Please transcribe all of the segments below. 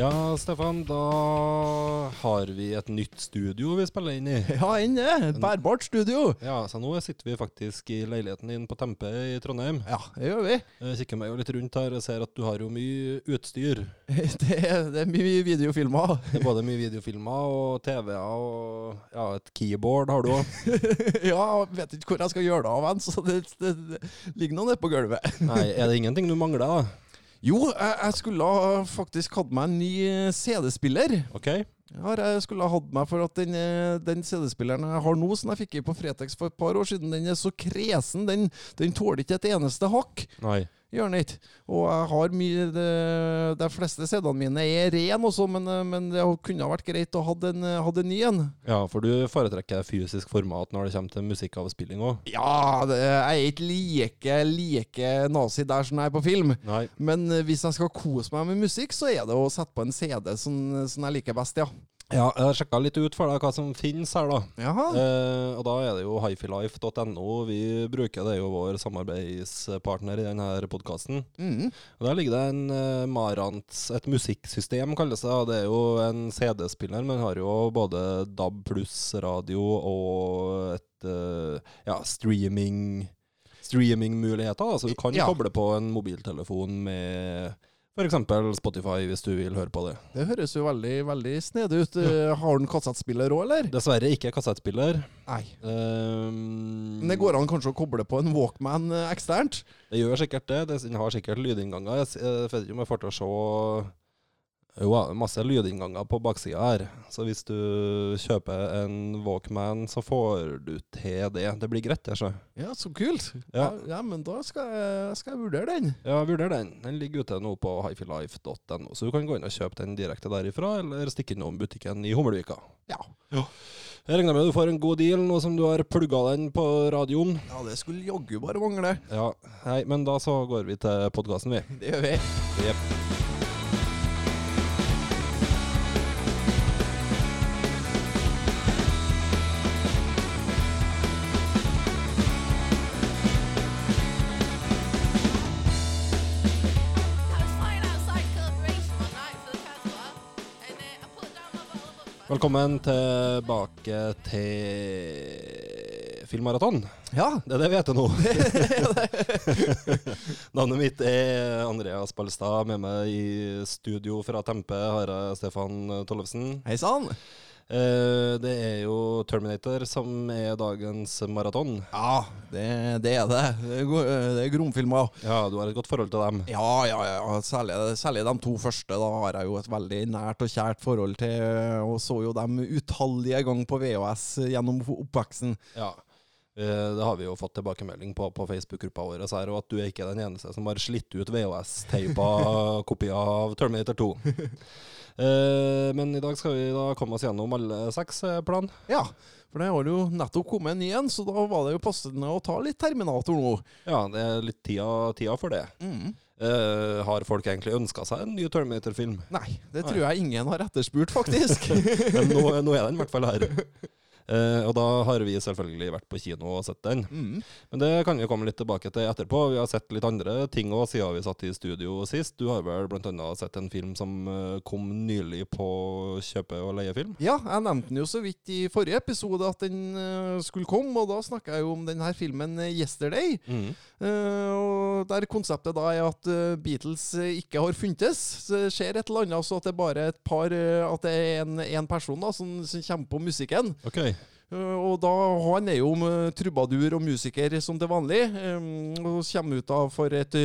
Ja, Stefan, da har vi et nytt studio vi spiller inn i. Ja, enn det. Et bærbart studio. Ja, så nå sitter vi faktisk i leiligheten din på Tempe i Trondheim. Ja, det gjør vi. Jeg kikker meg jo litt rundt her og ser at du har jo mye utstyr. Det er, det er mye videofilmer. Det er både mye videofilmer og TV-er og ja, et keyboard har du òg. ja, jeg vet ikke hvor jeg skal gjøre det av, så det, det, det ligger noe nede på gulvet. Nei, er det ingenting du mangler, da? Jo, jeg, jeg skulle ha faktisk hatt meg en ny eh, CD-spiller. OK? Jeg Jeg skulle ha hatt meg for at den, eh, den CD-spilleren jeg har nå, som jeg fikk i på Fretex for et par år siden, den er så kresen. Den, den tåler ikke et eneste hakk. Nei. Gjør den ikke. Og jeg har mye De, de fleste CD-ene mine er ren også, men, eh, men det kunne ha vært greit å ha en, eh, en ny en. Ja, for du foretrekker fysisk format når det kommer til musikkavspilling òg? Ja, det, jeg er ikke like, like nazi der som jeg er på film. Nei. Men eh, hvis jeg skal kose meg med musikk, så er det å sette på en CD som, som jeg liker best, ja. Ja, jeg har sjekka litt ut for deg hva som finnes her, da. Jaha. Eh, og da er det jo hifilife.no. Vi bruker det, er jo vår samarbeidspartner i denne podkasten. Mm. Og Der ligger det en uh, Marantz, et musikksystem kalles det. Det er jo en CD-spiller, men har jo både DAB pluss radio og et eh, ja, streaming streamingmuligheter. Altså du kan Ja. koble på en mobiltelefon med f.eks. Spotify, hvis du vil høre på det. Det høres jo veldig, veldig snedig ut. Ja. Har den kassettspiller òg, eller? Dessverre ikke kassettspiller. Nei. Um, Men det går an kanskje å koble på en Walkman eh, eksternt? Det gjør sikkert det. det. Den har sikkert lydinnganger. Jeg jeg vet ikke om jeg får til å se Jo, ja, masse lydinnganger på baksida her. Så hvis du kjøper en Walkman, så får du til det. Det blir greit, det, sjø. Ja, så kult. Ja. Ja, ja men da skal jeg, skal jeg vurdere den. Ja, vurdere den. Den ligger ute nå på hifilife.no, så du kan gå inn og kjøpe den direkte derifra, eller stikke innom butikken i Hummelvika. Ja. Jeg regner med du får en god deal nå som du har plugga den på radioen. ja, det skulle jaggu bare mangle. Ja, Nei, men da så går vi til podkasten, vi. Det gjør vi. Jepp. Velkommen tilbake til Filmmaraton. Ja. Det er det vi heter nå. Navnet mitt er Andreas Balstad. Med meg i studio fra Tempe har jeg Stefan Tollefsen. Hei sann. Eh, Det er jo Terminator som er dagens maraton. Ja, det, det er det. Det er, det er gromfilmer. Ja, du har et godt forhold til dem. Ja, ja, ja. Særlig, særlig de to første. Da har jeg jo et veldig nært og kjært forhold til, og så jo dem utallige ganger på VHS gjennom oppveksten. Ja. Eh, Det har vi jo fått tilbakemelding på på Facebook-gruppa vår, og at du er ikke den eneste som har slitt ut VHS-teipa kopier av Terminator 2. Eh, Men i dag skal vi da komme oss gjennom alle seks eh, plan. Ja, for det har jo nettopp kommet en ny en, så da var det jo passende å ta litt Terminator nå. Ja, det er litt tida, tida for det. Eh, har folk egentlig ønska seg en ny Terminator-film? Nei, det tror jeg ingen har etterspurt, faktisk. Men nå, nå er den i hvert fall her. Eh, og da har vi selvfølgelig vært på kino og sett den. Mm. Men det kan vi komme litt tilbake til etterpå. Vi har sett litt andre ting òg siden vi satt i studio sist. Du har vel bl.a. sett en film som eh, kom nylig på kjøpe- og leiefilm? Ja, jeg nevnte den jo så vidt i forrige episode at den eh, skulle komme, og da snakka jeg jo om denne filmen eh, 'Yesterday'. Mm. Eh, og Der konseptet da er at Beatles ikke har funtes. Så det skjer et eller annet, så at det er bare et par At det er en, en person da som, som kommer på musikken. Ok. Eh, og da Han er jo eh, trubadur og musiker som til vanlig. eh, og kommer ut av for et et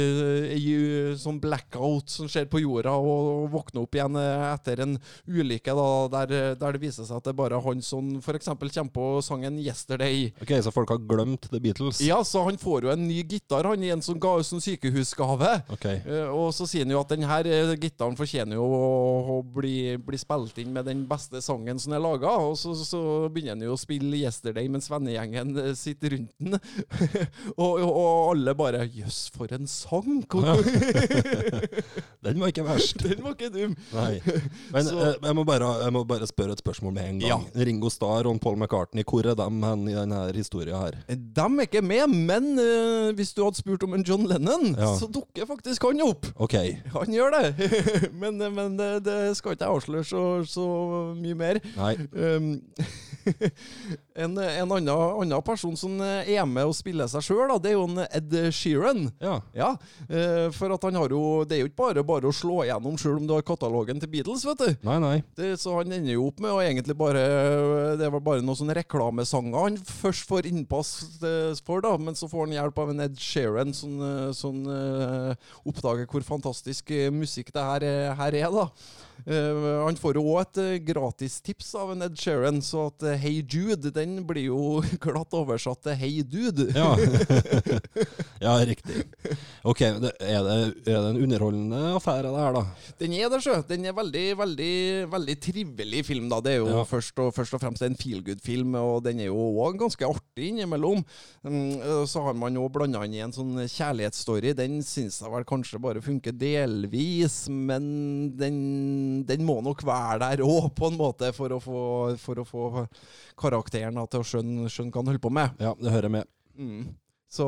ei, sånn blackout som skjer på jorda, og, våkner opp igjen eh, etter en ulykke da, der, eh, der det viser seg at det er bare han som f.eks. kommer på sangen 'Yesterday'. ok, Så folk har glemt The Beatles? Ja, så han får jo en ny gitar, han i en sånn, sånn sykehusgave. Ok. Eh, og så sier han jo at denne eh, gitaren fortjener jo å, å bli, bli spilt inn med den beste sangen som er laga, og så, så begynner han jo å spille spille 'Yesterday' mens vennegjengen eh, sitter rundt den. og, og, og alle bare 'Jøss, for en sang!' Den var ikke verst. Den var ikke dum. Nei. Men eh, jeg, må bare, jeg må bare spørre et spørsmål med en gang. Ringo Starr og Paul McCartney, hvor er de hen i denne historien her? De er ikke med, men uh, hvis du hadde spurt om en John Lennon, Ja. så dukker faktisk han opp. OK. Han gjør det, men, men det, det skal ikke jeg avsløre så, så mye mer. Nei. Um, en en annen, annen person som er med og spiller seg sjøl, det er jo en Ed Sheeran. Ja. Ja, eh, for at han har jo Det er jo ikke bare bare å slå igjennom sjøl om du har katalogen til Beatles, vet du. Nei, nei. Det, så han ender jo opp med å egentlig bare Det var bare noen sånne reklamesanger han først får innpass eh, for, da, men så får han hjelp av en Ed Sheeran som eh, som, eh, oppdager hvor fantastisk eh, musikk det her, er- her er, da. Eh, han får jo òg et uh, gratistips av en Ed Sheeran, så at uh, Hey Jude, den blir jo glatt oversatt til Hey Dude. Ja. ja, riktig. OK. Det, er, det, er det en underholdende affære, det her, da? Den er det, sjø. Den er veldig, veldig veldig trivelig film, da. Det er jo Ja. først, og, først og fremst en feel good-film, og den er jo òg ganske artig innimellom. Øh, så har man jo blanda inn i en sånn kjærlighetsstory. Den syns jeg vel kanskje bare funker delvis, men den, den må nok være der òg, på en måte, for å få, for å få karakteren til å skjønne, skjønne hva han holder på med. Ja, det hører med. Mm. Så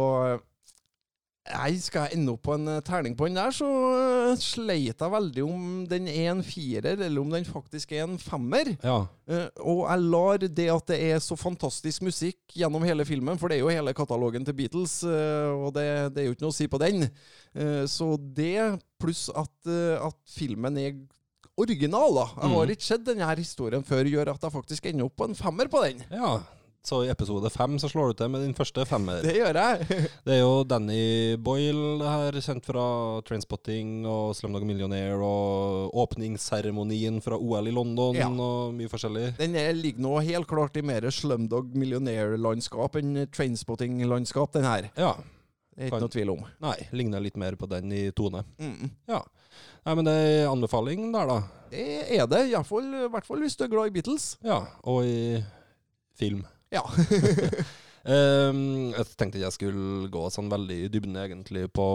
Nei, skal jeg ende opp på en eh, terning på den der, så eh, sleit jeg veldig om den er en firer, eller om den faktisk er en femmer. Ja. Eh, og jeg lar det at det er så fantastisk musikk gjennom hele filmen, for det er jo hele katalogen til Beatles, eh, og det, det er jo ikke noe å si på den. Eh, så det, pluss at, eh, at filmen er original, da. Jeg har Mm. ikke sett denne her historien før, gjør at jeg faktisk ender opp på en femmer på den. ja. Så i episode fem så slår du til med din første femmer. Det gjør jeg. Det er jo Danny Boyle, det her, kjent fra Trainspotting og Slumdog Millionaire, og åpningsseremonien fra OL i London Ja. og mye forskjellig. Den er, ligger nå helt klart i mer Slumdog Millionaire-landskap enn Trainspotting-landskap, den her. Ja. Det er ikke noe tvil om. Nei, ligner litt mer på den i tone. Mm. Ja. Nei, men det er anbefaling der, da. Det er det, iallfall, i hvert fall hvis du er glad i Beatles. Ja. Og i film. Ja. Ehm, jeg tenkte jeg skulle gå sånn veldig i dybden egentlig på,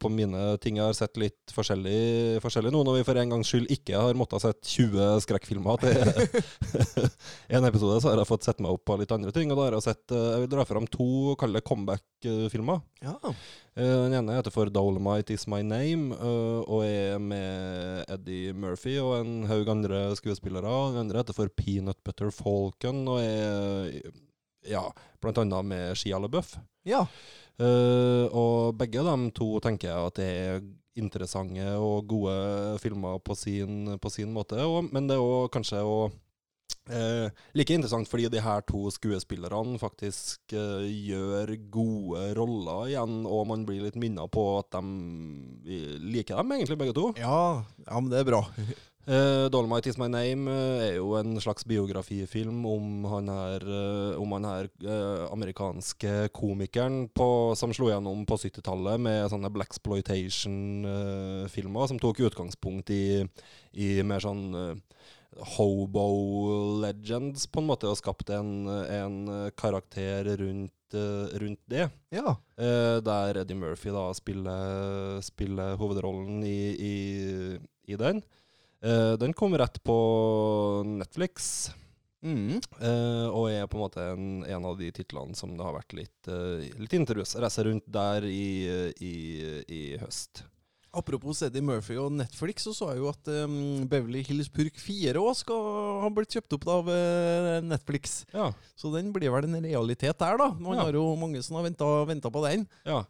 på mine ting. Jeg har sett litt forskjellig, forskjellig nå, når vi for en gangs skyld ikke har måttet sett 20 skrekkfilmer. Til en episode så har jeg fått sett meg opp på litt andre ting. Og da har jeg sett eh, Jeg vil dra fram to kalde comeback-filmer. ja. Eh, Den ene heter for 'Dolomite Is My Name' eh, og er med Eddie Murphy og en haug andre skuespillere. Den andre heter for 'Peanut Butter Falcon' og er ja, blant annet med Shia LaBeouf. ja. Uh, og begge de to tenker jeg at det er interessante og gode filmer på sin, på sin måte. Og, men det er òg kanskje å uh, like interessant fordi de her to skuespillerne faktisk uh, gjør gode roller igjen, og man blir litt minnet på at de liker dem egentlig, begge to. Ja, ja, men det er bra. Eh, 'Dolomite Is My Name' eh, er jo en slags biografifilm om han her, eh, om han her amerikanske komikeren på, som slo gjennom på 70-tallet med sånne Black Exploitation-filmer som tok utgangspunkt i, i mer sånn hobo legends, på en måte, og skapte en, en karakter rundt, rundt det. Ja. Eh, der Eddie Murphy da spiller, spiller hovedrollen i, i, i den. Eh, den kom rett på Netflix, Mm. Uh, og er på en måte en, en av de titlene som det har vært litt, uh, litt interesse rundt der i, i, i høst. Apropos Eddie Murphy og Netflix, så så jeg jo at um, Beverly Hills Purk 4 òg skal ha blitt kjøpt opp av uh, Netflix. Ja, Så den blir vel en realitet der, da. Man Ja. har jo mange som har venta på den. ja.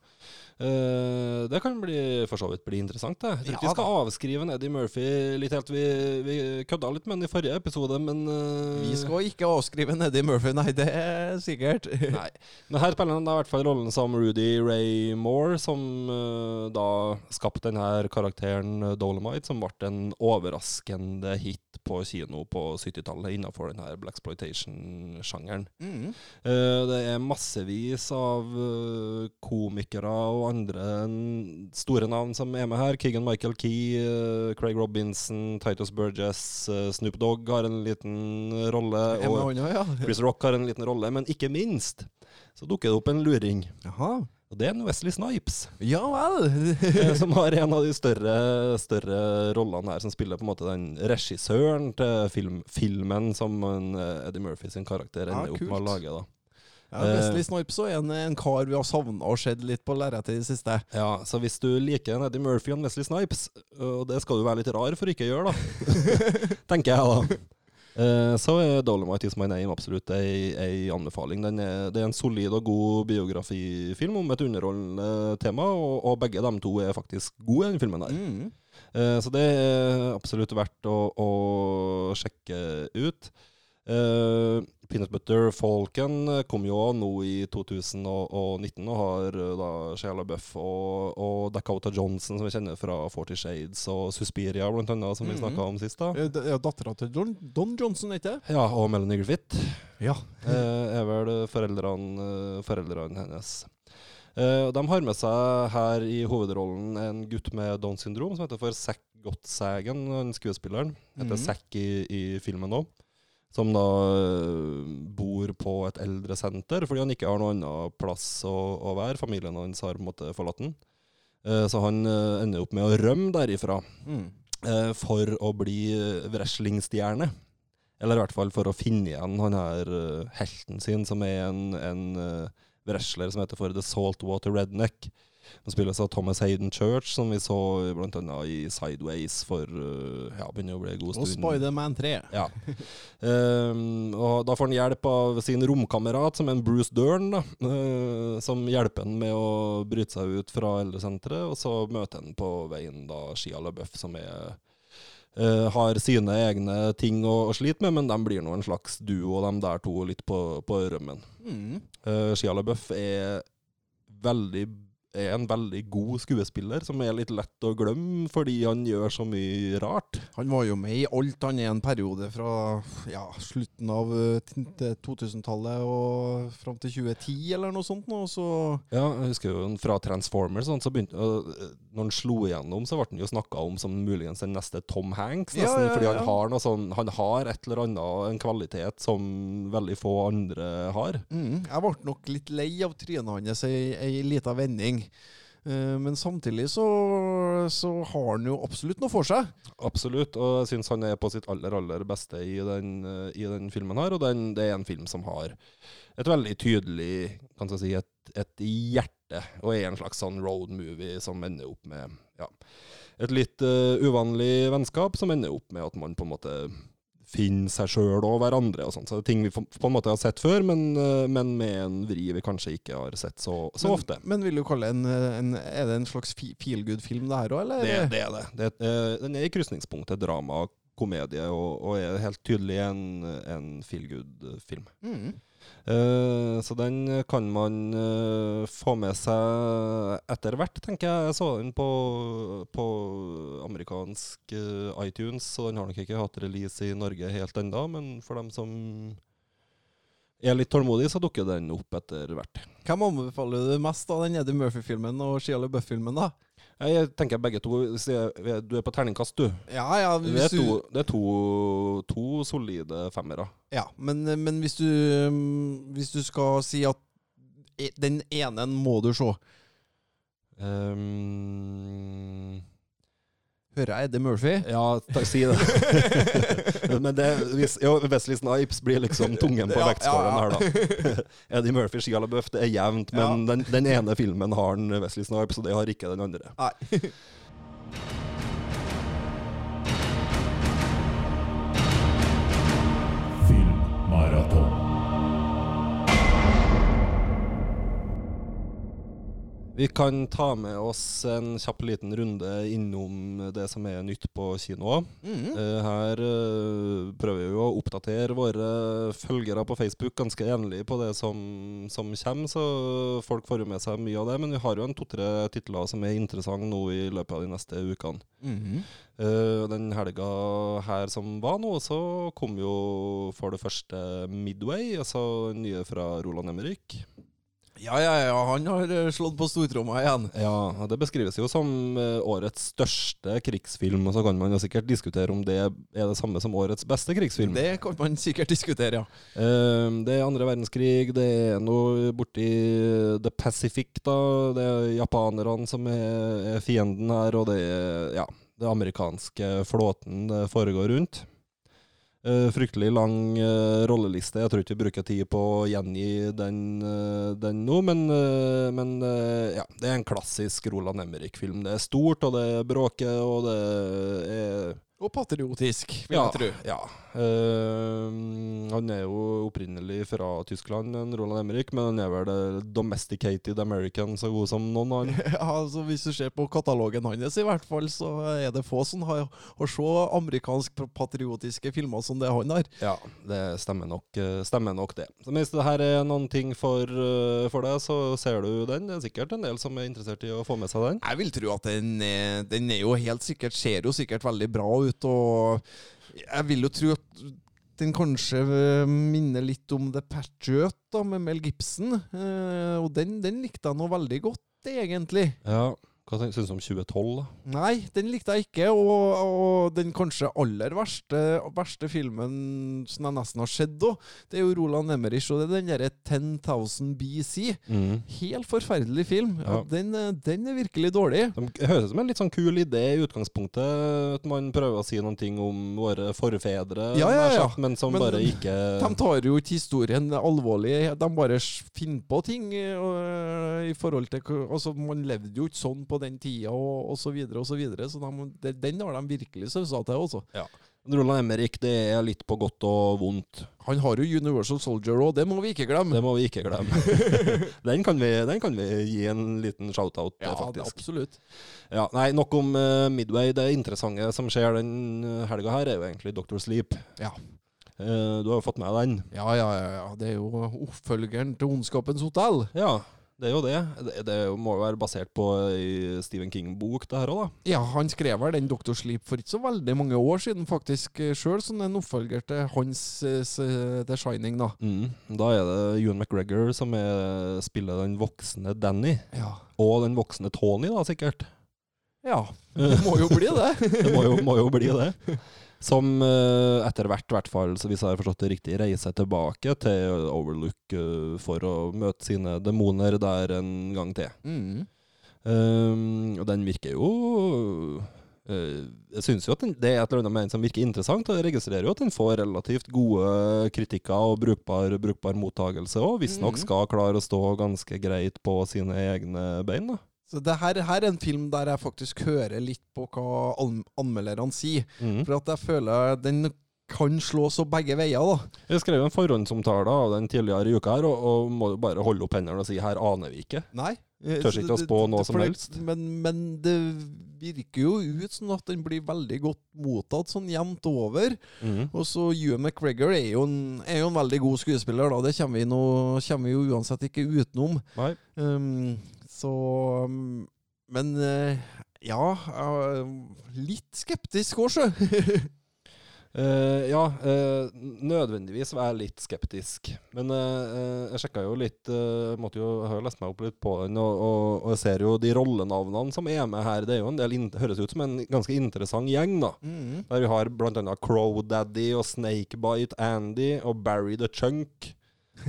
Eh, det kan bli, for så vidt bli interessant. Det. Jeg tror ikke Ja vi skal avskrive Eddie Murphy litt helt. Vi, vi kødda litt med han i forrige episode, men eh, Vi skal ikke avskrive Eddie Murphy, nei, det er sikkert. Nei. Men her spiller han i hvert fall rollen som Rudy Ray Moore, som eh, da skapte denne karakteren Dolomite, som ble en overraskende hit på kino på 70-tallet innenfor denne blaxploitation-sjangeren. Mm. Eh, det er massevis av eh, komikere og andre store navn som er med her. Keegan Michael Key, eh, Craig Robinson, Titus Burgess, Snoop Dogg har en liten rolle. Og. Chris Rock har en liten rolle. Men ikke minst så dukker det opp en luring. Jaha. Og det er en Wesley Snipes, Ja vel! eh, som har en av de større, større rollene her, som spiller på en måte den regissøren til film, filmen som en, eh, Eddie Murphy sin karakter Ja, opp med å lage. da. Ja, Wesley Snipes er en, en kar vi har savna og sett litt på lerretet i det siste. Ja, så hvis du liker Eddie Murphy og Wesley Snipes, og det skal du være litt rar for ikke å gjøre, da, tenker jeg da. Eh, Så er Dolomite Is My Name absolutt ei, ei anbefaling. Den er, det er en solid og god biografifilm om et underholdende tema, og, og begge de to er faktisk gode i den filmen. der. Mm. Eh, Så det er absolutt verdt å, å sjekke ut. Eh, Peanut Butter Falcon kom jo nå i 2019 og har eh, da Shia LaBeouf og, og Dakota Johnson, som vi kjenner fra Forty Shades og Suspiria, blant annet, som vi Mhm. snakka om sist. da. Ja, Dattera til Don, Don Johnson, ikke det? Ja, og Melanie Griffith Ja. eh, er vel foreldrene, eh, foreldrene hennes. Eh, de har med seg her i hovedrollen en gutt med Downs syndrom som heter for Zack Gottsagen, skuespilleren. Heter Mhm. Zack i, i filmen òg. Som da eh, bor på et eldresenter fordi han ikke har noen annen plass å, å være. Familien hans har på en måte forlatt han. Eh, så han eh, ender opp med å rømme derifra Mm. eh, for å bli wrestlingstjerne. Eller i hvert fall for å finne igjen han her helten sin, som er en, en wrestler som heter for The Saltwater Redneck. Han spilles av Thomas Hayden Church, som vi så blant annet i Sideways for eh, ja, begynner å bli en god Og stund. Spiderman 3. Ja. Um, og da får han hjelp av sin romkamerat, som er en Bruce Dern, da, uh, som hjelper han med å bryte seg ut fra eldresenteret. Og så møter han på veien da Shia LaBeouf, som er Uh, har sine egne ting å, å slite med, men de blir nå en slags duo, de der to, litt på, på rømmen. Mm. Uh, Shia LaBeouf er veldig er en veldig god skuespiller, som er litt lett å glemme fordi han gjør så mye rart. Han var jo med i alt han er en periode fra ja, slutten av eh, t- til 2000-tallet og fram til 2010 eller noe sånt. Nå, så Ja, jeg husker jo fra Transformers, sånn, så begynte, eh, når han slo igjennom, så ble han jo snakka om som muligens den neste Tom Hanks, Ja, nesten. ja, Fordi han har sånn Han har et eller annet, en kvalitet som veldig få andre har. mm, Jeg ble nok litt lei av trynet hans ei, ei lita vending. Eh, men samtidig så, så har han jo absolutt noe for seg. Absolutt, og jeg syns han er på sitt aller, aller beste i den, eh, i den filmen her. Og den, det er en film som har et veldig tydelig kan si, et, et hjerte, og er en slags sånn road movie som ender opp med ja, et litt uh, uvanlig vennskap, som ender opp med at man på en måte finner seg sjøl og hverandre og sånn. Så det er ting vi på en måte har sett før, men, eh, men med en vri vi kanskje ikke har sett så, så men, ofte. Men vil du kalle en, en Er det en slags feel good-film, det her òg, eller? Det, det er det. det er, den er i krysningspunktet drama, komedie, og, og er helt tydelig en, en feel good-film. Mm. Eh, så den kan man eh, få med seg etter hvert, tenker jeg. Jeg så den på, på amerikansk eh, iTunes, så den har nok ikke hatt release i Norge helt ennå. Men for dem som er litt tålmodige, så dukker den opp etter hvert. Hvem anbefaler du mest av den Eddie Murphy-filmen og Shia LaBeouf-filmen, da? Jeg tenker begge to Du er på terningkast, du. Ja, ja, Det er to, det er to, to solide femmere. ja men, men hvis du um, Hvis du skal si at e- den ene må du se Um, Hører jeg Eddie Murphy? ja, takk, si det. Men det, hvis, jo, Wesley Snipes blir liksom tungen på Ja, vektskålen ja, ja. her, da. Eddie Murphy, Shia LaBeouf, det er jevnt, men den, den ene filmen har den Wesley Snipes, og det har ikke den andre. Nei. Vi kan ta med oss en kjapp liten runde innom det som er nytt på kino. Eh, Her eh, prøver vi å oppdatere våre følgere på Facebook ganske jevnlig på det som, som kommer, så folk får jo med seg mye av det. Men vi har jo en to-tre titler som er interessante nå i løpet av de neste ukene. Eh, den helga her som var nå, så kom jo for det første Midway, altså nye fra Roland Emrik. Ja, ja, ja, han har eh, slått på stortromma igjen. Ja, det beskrives jo som eh, årets største krigsfilm, og så kan man jo sikkert diskutere om det er det samme som årets beste krigsfilm. Det kan man sikkert diskutere, ja. Eh, det er andre verdenskrig, det er noe borti The Pacific, da. Det er japanerne som er fienden her, og det er ja, det amerikanske flåten det foregår rundt. Eh, fryktelig lang uh, rolleliste. Jeg tror ikke vi bruker tid på å gjengi den, uh, den nå, men, men ja, det er en klassisk Roland Emrik-film. Det er stort, og det bråker, og det er Og patriotisk, vil ja, jeg tro. Ja. Uh, han er jo opprinnelig fra Tyskland, en Roland Emrik, men han er vel eh, domesticated American så god som noen annen. Ja, altså Hvis du ser på katalogen hans, i hvert fall, så er det få som har å se amerikansk patriotiske filmer som det han har. Ja, det stemmer nok, eh, stemmer nok det. Så Hvis det her er noen ting for, eh, for deg, så ser du den. Det er sikkert en del som er interessert i å få med seg den. Jeg vil tro at den den er jo helt sikkert Ser jo sikkert veldig bra ut, og jeg vil jo tro at den kanskje eh, minner litt om The Patriot da, med Mel Gibson. Eh, og den, den likte jeg nå veldig godt, egentlig. Ja, Hva syns du om 2012, da? Nei, den likte jeg ikke. Og, og den kanskje aller verste, verste filmen som jeg nesten har sett òg, det er jo Roland Emmerich, og det er den derre 10,000 BC. Mm. Helt forferdelig film. Ja, den, den er virkelig dårlig. Det høres ut som en litt sånn kul idé i utgangspunktet, at man prøver å si noen ting om våre forfedre, Ja, ja, ja. sagt, men som Men- bare ikke De tar jo ikke historien alvorlig, de bare finner på ting. og, i forhold til, altså Man levde jo ikke sånn på den tida, og, og så videre og så videre. Så de, den har de virkelig sausa til, altså. Roland Emmerich, det er litt på godt og vondt. Han har jo Universal Soldier òg, det må vi ikke glemme. Det må vi ikke glemme. den, kan vi, den kan vi gi en liten shout-out Ja, faktisk. absolutt. Ja, nei, nok om uh, Midway. Det interessante som skjer den eh, helga her, er jo egentlig Doctor Sleep. Ja. Uh, du har jo fått med deg den. Ja, ja, ja, ja. Det er jo oppfølgeren til Ondskapens hotell. Ja, det er jo det. Det, det må jo være basert på Stephen King-bok, det her òg, da. Ja, han skrev vel den Dr. Sleep for ikke så veldig mange år siden, faktisk sjøl, som en oppfølger til hans eh, The Shining, da. Mm. Da er det Ewan McGregor som er, spiller den voksne Danny. Ja. Og den voksne Tony, da, sikkert. ja. Det må jo bli det. Det må jo, må jo bli det. Som eh, etter hvert, hvert fall, så hvis jeg har forstått det riktig, reiser tilbake til Overlook eh, for å møte sine demoner der en gang til. Mm. Um, og den virker jo Uh, Jeg syns jo at den, det er et eller annet med den som virker interessant, og jeg registrerer jo at den får relativt gode kritikker og brukbar, brukbar mottagelse òg. Visstnok Mhm. skal klare å stå ganske greit på sine egne bein. da. Så det her, her er en film der jeg faktisk hører litt på hva an anmelderne sier. Mm. For at jeg føler den kan slå så begge veier, da. Jeg skrev en forhåndsomtale av den tidligere i uka her, og, og må bare holde opp hendene og si her aner vi ikke. Nei. Tør ikke å spå noe som helst. Men, men det virker jo ut som at den blir veldig godt mottatt sånn jevnt over. Mm. Og så Ewan McGregor er jo, en, er jo en veldig god skuespiller, da. Det kommer vi, nå, kommer vi jo uansett ikke utenom. Nei. Um, så um, Men eh, ja, er litt skeptisk òg, sjø. Uh, ja, uh, nødvendigvis var jeg litt skeptisk. Men uh, eh, jeg sjekka jo litt eh, måtte jo, Jeg har jo lest meg opp litt på den, og, og, og jeg ser jo de rollenavnene som er med her. Det er jo en del, høres ut som en ganske interessant gjeng, da. Mm. Der vi har bl.a. Crow Daddy og Snakebite Andy og Barry the Chunk.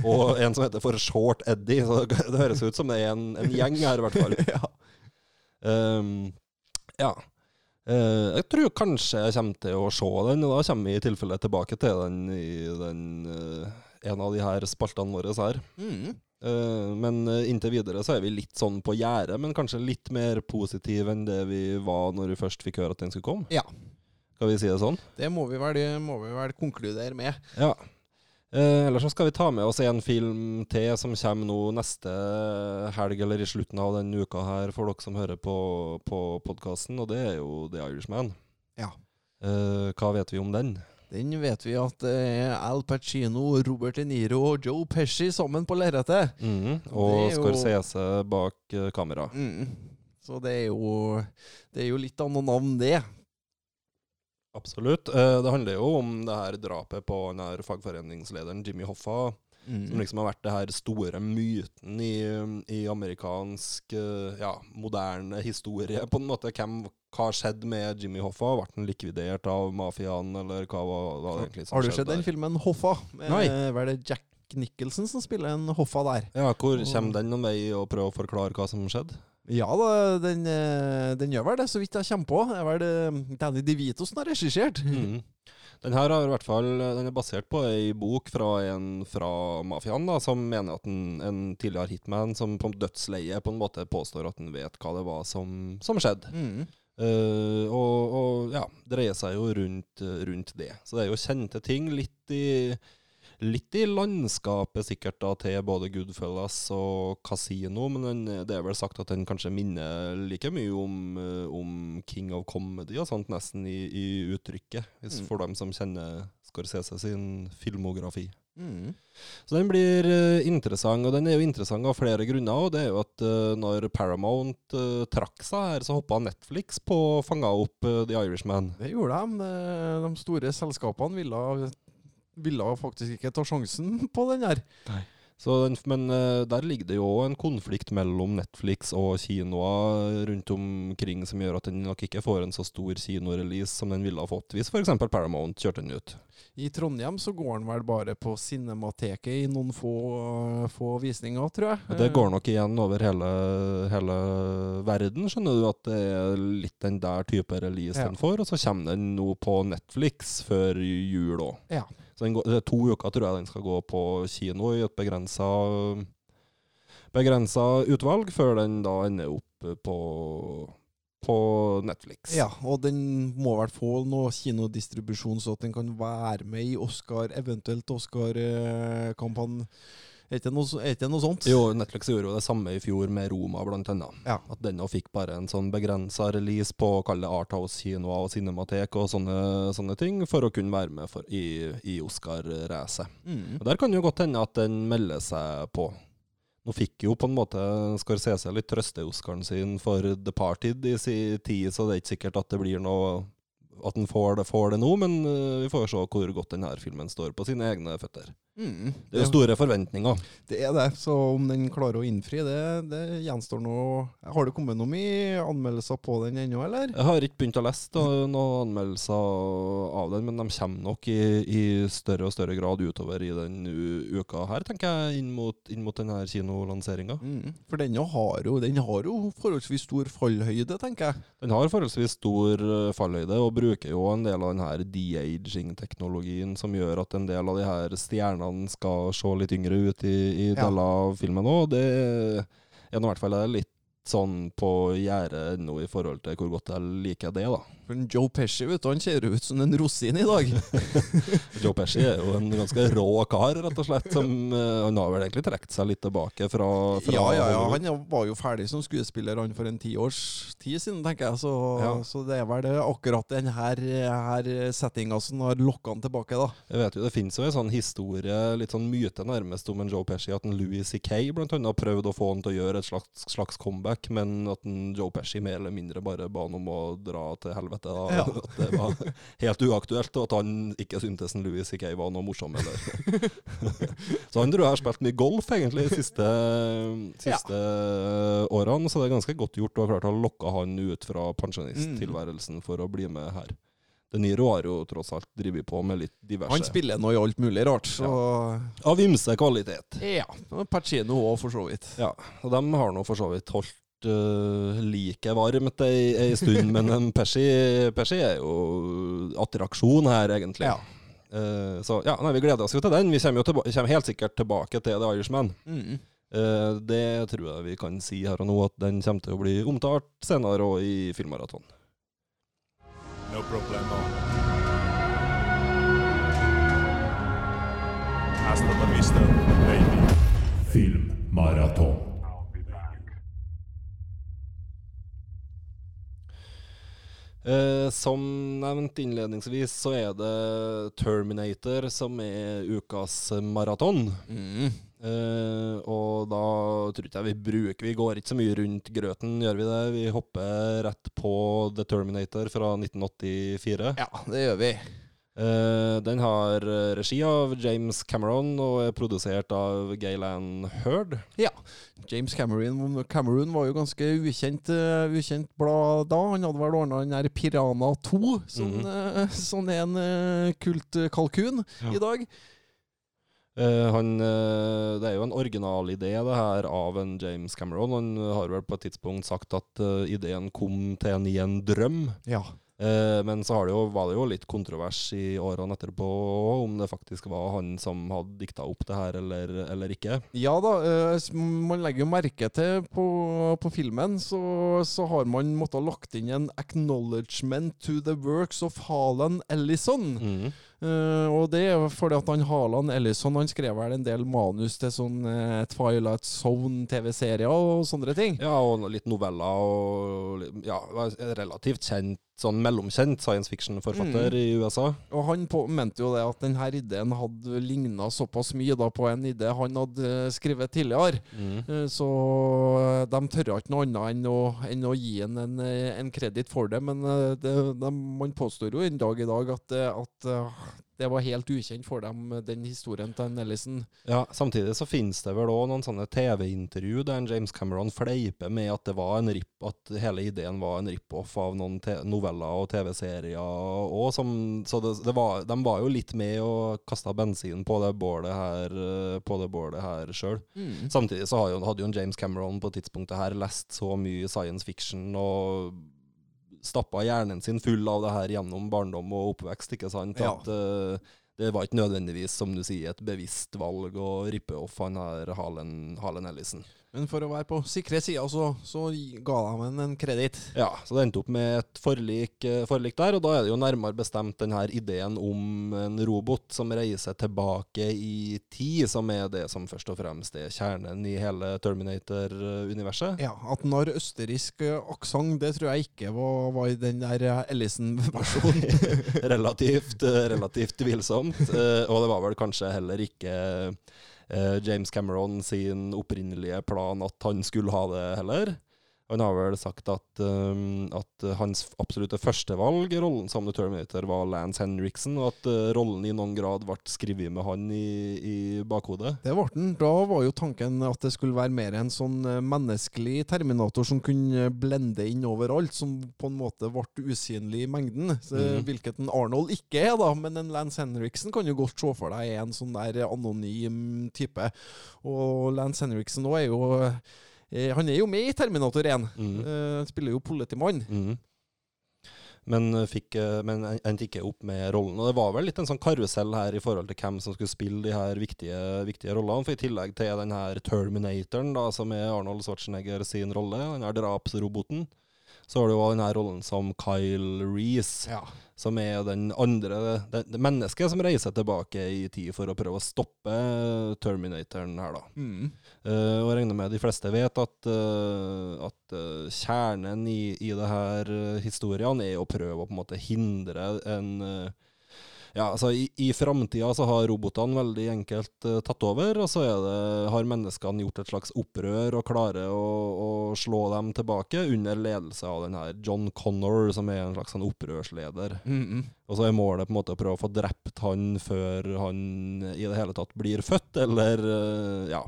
Og en som heter for Short Eddie. Så det, høres ut som det er en, en gjeng her, i hvert fall. ja. Um, ja. Uh, jeg tror kanskje jeg kommer til å se den, og da kommer vi i tilfelle tilbake til den i den, uh, en av de her spaltene våre her. Mm. Uh, men inntil videre så er vi litt sånn på gjerdet, men kanskje litt mer positive enn det vi var når vi først fikk høre at den skulle komme. Ja. Skal vi si det sånn? Det må vi vel, må vi vel konkludere med. Ja. Eh, ellers så skal vi ta med oss en film til som kommer nå neste helg, eller i slutten av denne uka her, for dere som hører på, på podkasten, og det er jo The Irishman. Ja. Eh, hva vet vi om den? Den vet vi at det er Al Pacino, Robert De Niro og Joe Pesci sammen på lerretet. Mm, Og er jo- Scorsese bak eh, kamera. Mm. Så det er jo Det er jo litt av noen navn, det. Absolutt. Eh, det handler jo om det her drapet på den her fagforeningslederen Jimmy Hoffa. Mm. Som liksom har vært det her store myten i, i amerikansk eh, ja, moderne historie, på en måte. Hvem, hva skjedde med Jimmy Hoffa? Ble han likvidert av mafiaen, eller hva var, var det egentlig som Har du skjedde sett den filmen Hoffa? Med, Nei. Var det Jack Nicholson som spiller en Hoffa der? Ja, Hvor kommer den noen vei og prøver å forklare hva som skjedde? Ja da, den, eh, den gjør vel det, så vidt jeg kommer på. Det er vel eh, Danny DeVito som har regissert. Mm. Den her er i hvert fall, den er basert på ei bok fra en fra mafiaen, da, som mener at en, en tidligere hitman som på dødsleiet på en måte påstår at han vet hva det var som, som skjedde. Mm. Uh, og, og ja, dreier seg jo rundt, eh, rundt det. Så det er jo kjente ting. Litt i, litt i landskapet sikkert da til både Goodfellas og Casino, men det er vel sagt at den kanskje minner like mye om, eh, om King of Comedy og sånt, nesten i, i uttrykket. Hvis Mm. For dem som kjenner Scorsese sin filmografi. Mm. Så den blir uh, interessant, og den er jo interessant av flere grunner. og det er jo at uh, når Paramount uh, trakk seg her, så hoppa Netflix på og fanga opp The Irishman. Det gjorde de. De store selskapene ville, ville faktisk ikke ta sjansen på den der. Så den, men eh, der ligger det jo òg en konflikt mellom Netflix og kinoer rundt omkring som gjør at den nok ikke får en så stor kinorelease som den ville ha fått hvis f.eks. Paramount kjørte den ut. I Trondheim så går den vel bare på Cinemateket i noen få, få visninger, tror jeg. Det går nok igjen over hele, hele verden, skjønner du, at det er litt den der type release Ja. den får. Og så kommer den nå på Netflix før jul òg. Ja. Så går, er to uker tror jeg den skal gå på kino i et begrensa begrensa utvalg, før den da ender opp på, på Netflix. Ja, og den må vel få noe kinodistribusjon, så at den kan være med i Oscar, eventuelt Oscar-kampanje. Er ikke noe, ikke noe sånt? Jo, Netflix gjorde jo det samme i fjor med Roma, blant annet. Ja. At den fikk bare en sånn begrensa release på å kalle art Arthouse-kinoer og Cinematek og sånne, sånne ting, for å kunne være med for, i, i Oscar-racet. Mm. Der kan jo godt hende at den melder seg på. Nå fikk jo på en måte Scorsese litt trøste-Oscaren sin for The Party i sin tid, så det er ikke sikkert at det blir noe at den får det, får det nå, men øh, vi får se hvor godt denne filmen står på sine egne føtter. Mm. Det er store forventninger. Det er det, så om den klarer å innfri, det, det gjenstår nå. Har det kommet noe mye anmeldelser på den ennå, eller? Jeg har ikke begynt å lese noen anmeldelser av den, men de kommer nok i, i større og større grad utover i den uka her, tenker jeg, inn mot, inn mot denne kinolanseringa. Mm. For den har jo, den har jo forholdsvis stor fallhøyde, tenker jeg. Den har forholdsvis stor eh, fallhøyde, og bruker jo en del av den her de-aging-teknologien som gjør at en del av de her stjernene skal se litt yngre ut i, i Ja. deler av filmen òg. Det er nå i hvert fall litt sånn på gjerdet ennå i forhold til hvor godt jeg liker det, da. Men Joe Pesci vet du, han ser ut som en rosin i dag. Joe Pesci er jo en ganske rå kar, rett og slett. Som, uh, han har vel egentlig trukket seg litt tilbake fra, fra ja, ja, ja. Han var jo ferdig som skuespiller han for en tiårs tid siden, tenker jeg. Så, Ja. så det er vel det, akkurat den her, her settinga som har lokka han tilbake, da. Jeg vet jo, Det finnes jo en sånn historie, litt sånn myte nærmest, om en Joe Pesci. At en Louis C.K. blant annet har prøvd å få han til å gjøre et slags, slags comeback, men at en Joe Pesci mer eller mindre bare ba han om å dra til helvete. Da. Ja. At det var helt uaktuelt, og at han ikke syntes en Louis C.K. var noe morsom. Eller. så han tror jeg har spilt mye golf egentlig de siste, siste årene, så det er ganske godt gjort å ha klart å lokke han ut fra pensjonisttilværelsen for å bli med her. De Niro har jo tross alt drevet på med litt diverse Han spiller nå i alt mulig rart, så Av ymse kvalitet. ja. Pacino òg, for så vidt. Ja, og de har nå for så vidt holdt uh, like varmt ei, ei stund, men en Pesci, Persi, er jo attraksjon her, egentlig. Ja. Uh, så ja, nei, vi gleder oss jo til den. Vi kommer jo tilba kommer helt sikkert tilbake til The Irishman. Mm. Uh, det tror jeg vi kan si her og nå, at den kommer til å bli omtalt senere og i Filmmaraton. No problemo. Hasta la vista, baby. Filmmaraton. Eh, som nevnt innledningsvis, så er det Terminator som er ukas maraton. Mm. Eh, og da tror ikke jeg vi bruker Vi går ikke så mye rundt grøten, gjør vi det? Vi hopper rett på The Terminator fra 1984. Ja, det gjør vi. Eh, den har eh, regi av James Cameron og er produsert av Gaylan Heard. Ja. James Cameron, Cameron var jo ganske ukjent, uh, ukjent blad da. Han hadde vel ordna den der Pirana 2, som, Mhm. eh, som er en uh, kultkalkun Ja. i dag. Han, det er jo en originalidé det her av en James Cameron. Han har vel på et tidspunkt sagt at ideen kom til en i en drøm. Ja. Eh, men så har det jo, var det jo litt kontrovers i årene etterpå om det faktisk var han som hadde dikta opp det her, eller, eller ikke. Ja da, eh, man legger jo merke til på, på filmen, så, så har man måttet lagt inn en 'acknowledgement to the works of Halen Ellison'. Mm. Uh, og det er fordi at han Haaland Ellison han skrev vel en del manus til sånn uh, Twilight Zone-TV-serier og sånne ting. Ja, og litt noveller og ja, relativt kjent, sånn mellomkjent science fiction-forfatter Mm. i USA. Og han på, mente jo det at denne ideen hadde ligna såpass mye da på en idé han hadde eh, skrevet tidligere. Mm. Eh, Så de tørra ikke noe annet enn å, enn å gi en, eh, en kreditt for det. Men eh, det, de, man påstår jo en dag i dag at, eh, at eh, det var helt ukjent for dem, den historien til Ellison. Ja, Samtidig så finnes det vel òg noen sånne TV-intervju der James Cameron fleiper med at det var en rip, at hele ideen var en rip-off av noen noveller og TV-serier òg. Så det, det var, de var jo litt med og kasta bensin på det bålet her, på det bålet her sjøl. Samtidig så hadde jo, hadde jo James Cameron på tidspunktet her lest så mye science fiction og stappa hjernen sin full av det her gjennom barndom og oppvekst, ikke sant? Ja. At uh, det var ikke nødvendigvis, som du sier, et bevisst valg å rippe off han her Halen, Halen Ellison. Men for å være på sikre sida, så, så ga de ham en kreditt. Ja, så det endte opp med et forlik, eh, forlik der, og da er det jo nærmere bestemt denne ideen om en robot som reiser tilbake i tid, som er det som først og fremst er kjernen i hele Terminator-universet. Ja, At når østerriksk eh, aksent, det tror jeg ikke var, var i den der eh, Ellison-versjonen. relativt, relativt tvilsomt. Og det var vel kanskje heller ikke James Cameron sin opprinnelige plan at han skulle ha det heller. Han har vel sagt at, um, at hans absolutte førstevalg i rollen som The Terminator var Lance Henriksen, og at uh, rollen i noen grad ble skrevet med han i, i bakhodet. Det ble den. Da var jo tanken at det skulle være mer en sånn eh, menneskelig terminator som kunne blende inn overalt, som på en måte ble usynlig i mengden. Så, mm. Hvilket en Arnold ikke er, da, men en Lance Henriksen kan jo godt se for deg er en sånn der anonym type. Og Lance Henriksen nå er jo eh, Han er jo med i Terminator 1. Mm. Eh, spiller jo politimann. Mm. Men, eh, fikk, men endte ikke opp med rollen. Og det var vel litt en sånn karusell her i forhold til hvem som skulle spille de her viktige, viktige rollene. For i tillegg til den her Terminatoren, da, som er Arnold Schwarzenegger sin rolle, den her drapsroboten, så har du òg den her rollen som Kyle Reece, Ja. Som er den andre det, det mennesket som reiser tilbake i tid for å prøve å stoppe Terminatoren her, da. Mm. Uh, og jeg regner med de fleste vet at, uh, at uh, kjernen i, i det her historiene er å prøve å på en måte hindre en ja, altså I, i framtida så har robotene veldig enkelt uh, tatt over, og så det, har menneskene gjort et slags opprør og klarer å, å slå dem tilbake under ledelse av den her John Connor, som er en slags sånn opprørsleder. Mm -mm. Og så er målet på en måte å prøve å få drept han før han i det hele tatt blir født, eller uh, ja.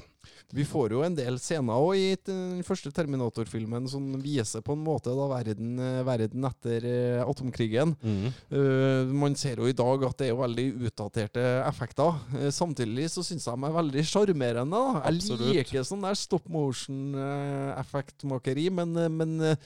Vi får jo en del scener òg i den første Terminator-filmen som viser på en måte da verden, eh, verden etter eh, atomkrigen. Mm. Uh, man ser jo i dag at det er jo veldig utdaterte effekter. Uh, samtidig så syns jeg de er veldig sjarmerende. Jeg Absolutt. liker sånn der stop motion-effektmakeri, men, men uh,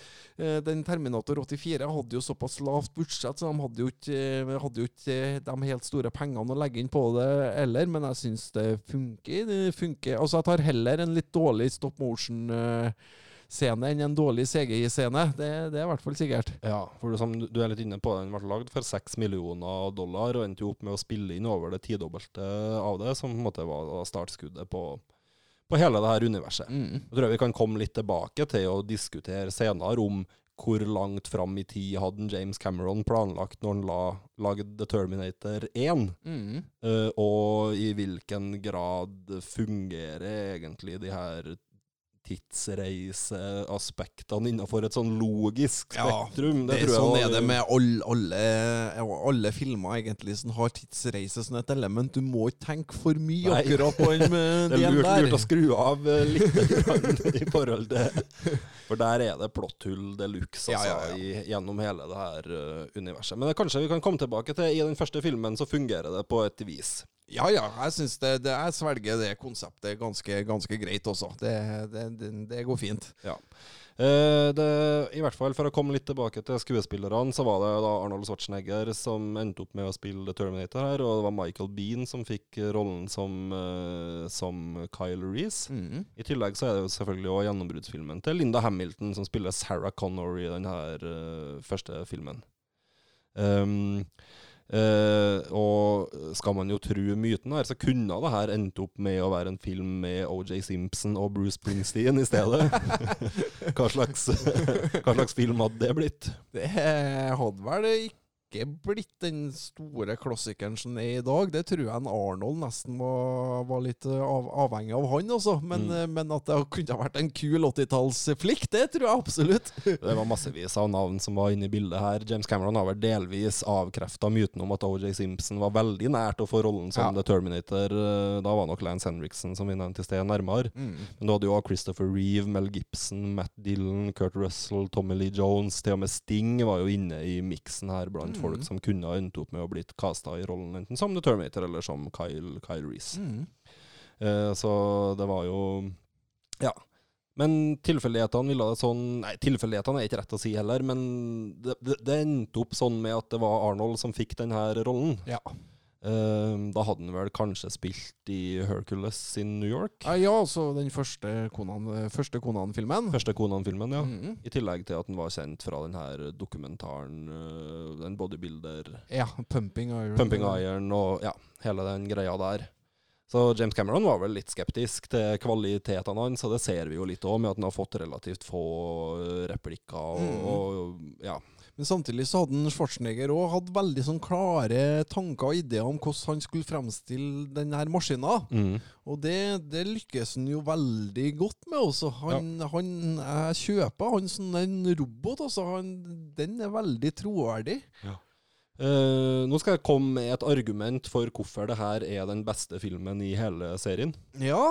den Terminator 84 hadde jo såpass lavt budsjett, så de hadde jo ikke, hadde jo ikke de helt store pengene å legge inn på det heller. Men jeg syns det funker. Det funker. Altså, jeg tar heller en litt dårlig stop motion. eh, enn en dårlig CGI-scene. Det, det er i hvert fall sikkert. Ja, for du, du er litt inne på, den ble lagd for seks millioner dollar, og endte jo opp med å spille inn over det tidobbelte av det, som på en måte var startskuddet på, på hele det her universet. Mm. Jeg tror jeg vi kan komme litt tilbake til å diskutere senere om hvor langt fram i tid hadde James Cameron planlagt når han la, lagde The Terminator 1, Mm. Uh, og i hvilken grad fungerer egentlig de her tidsreiseaspektene innenfor et sånn logisk spektrum. Ja, det, Det jeg sånn var- er det med all, alle, alle filmer egentlig som har tidsreise som et element. Du må ikke tenke for mye Nei. akkurat på den der. Det er lurt, lurt å skru av eh, litt i forhold til For der er det plotthull de luxe altså, Ja, ja, ja. Gjennom hele det her eh, universet. Men det kanskje vi kan komme tilbake til I den første filmen så fungerer det på et vis. Ja, ja, jeg syns det, det Jeg svelger det konseptet ganske, ganske greit også. Det, det, det, det går fint. Ja. Eh, det, I hvert fall For å komme litt tilbake til skuespillerne, så var det da Arnold Schwarzenegger som endte opp med å spille The Terminator her, og det var Michael Bean som fikk rollen som, eh, som Kyle Reece. Mm. I tillegg så er det jo selvfølgelig også gjennombruddsfilmen til Linda Hamilton, som spiller Sarah Connor i denne eh, første filmen. Um, eh, og skal man jo tro myten her, så kunne det her endt opp med å være en film med OJ Simpson og Bruce Springsteen i stedet. hva, slags, hva slags film hadde det blitt? Det hadde vel ikke blitt den store klassikeren som er i dag. Det tror jeg en Arnold nesten var, var litt eh, av, avhengig av han, også. Men, Mm. eh, men at det kunne ha vært en kul 80-tallsflikk, det tror jeg absolutt. Det var massevis av navn som var inne i bildet her. James Cameron har vel delvis avkrefta myten om at OJ Simpson var veldig nært å få rollen som Ja. The Terminator. Eh, Da var nok Lance Henriksen, som vi nevnte i sted, nærmere. Mm. Men du hadde jo Christopher Reeve, Mel Gibson, Matt Dillon, Kurt Russell, Tommy Lee Jones. Til og med Sting var jo inne i miksen her blant Mm. folk som kunne ha endt opp med å blitt casta i rollen enten som The Terminator eller som Kyle, Kyle Reese. Mm. Eh, så det var jo Ja. Men tilfeldighetene ville det sånn Nei, tilfeldighetene er ikke rett å si heller, men det, det, det endte opp sånn med at det var Arnold som fikk denne rollen. Ja. Eh, da hadde han vel kanskje spilt i Hercules in New York? Ja, altså den første Konan- eh, første Konan-filmen. Første Konan-filmen, ja. Mm. I tillegg til at han var kjent fra den her dokumentaren, øh, den bodybuilder Ja, Pumping Iron. Pumping Iron og ja, hele den greia der. Så James Cameron var vel litt skeptisk til kvalitetene hans, og det ser vi jo litt òg, med at han har fått relativt få øh, replikker og, Mm. og ja. Men samtidig så hadde en Schwarzenegger òg hatt veldig sånn klare tanker og ideer om hvordan han skulle fremstille denne maskina. Mm. Og det, det lykkes han jo veldig godt med også. Han, han, jeg kjøper han som en robot, altså. Han, den er veldig troverdig. Eh, nå skal jeg komme med et argument for hvorfor det her er den beste filmen i hele serien. Ja.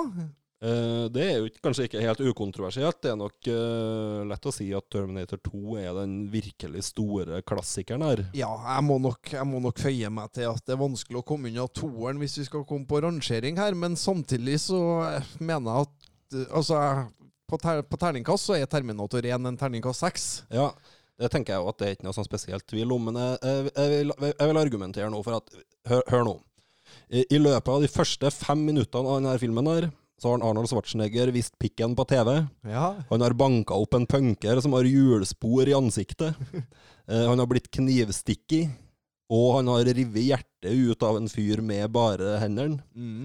Eh, det er jo kanskje ikke helt ukontroversielt. Det er nok uh, lett å si at Terminator 2 er den virkelig store klassikeren her. Ja, jeg må, nok, jeg må nok føye meg til at det er vanskelig å komme unna toeren hvis vi skal komme på rangering her, men samtidig så eh, mener jeg at Altså, på, ter, på terningkast så er Terminator 1 en terningkast 6. Ja, det tenker jeg jo at det er ikke noe sånn spesielt tvil om, men jeg, jeg, vil, jeg vil argumentere nå for at Hør, hør nå. I, I løpet av de første fem minuttene av denne filmen her, så har Arnold Schwarzenegger vist pikken på TV. Ja. Han har banka opp en punker som har hjulspor i ansiktet. Eh, han har blitt knivstikket. Og han har revet hjertet ut av en fyr med bare hendene. Mm.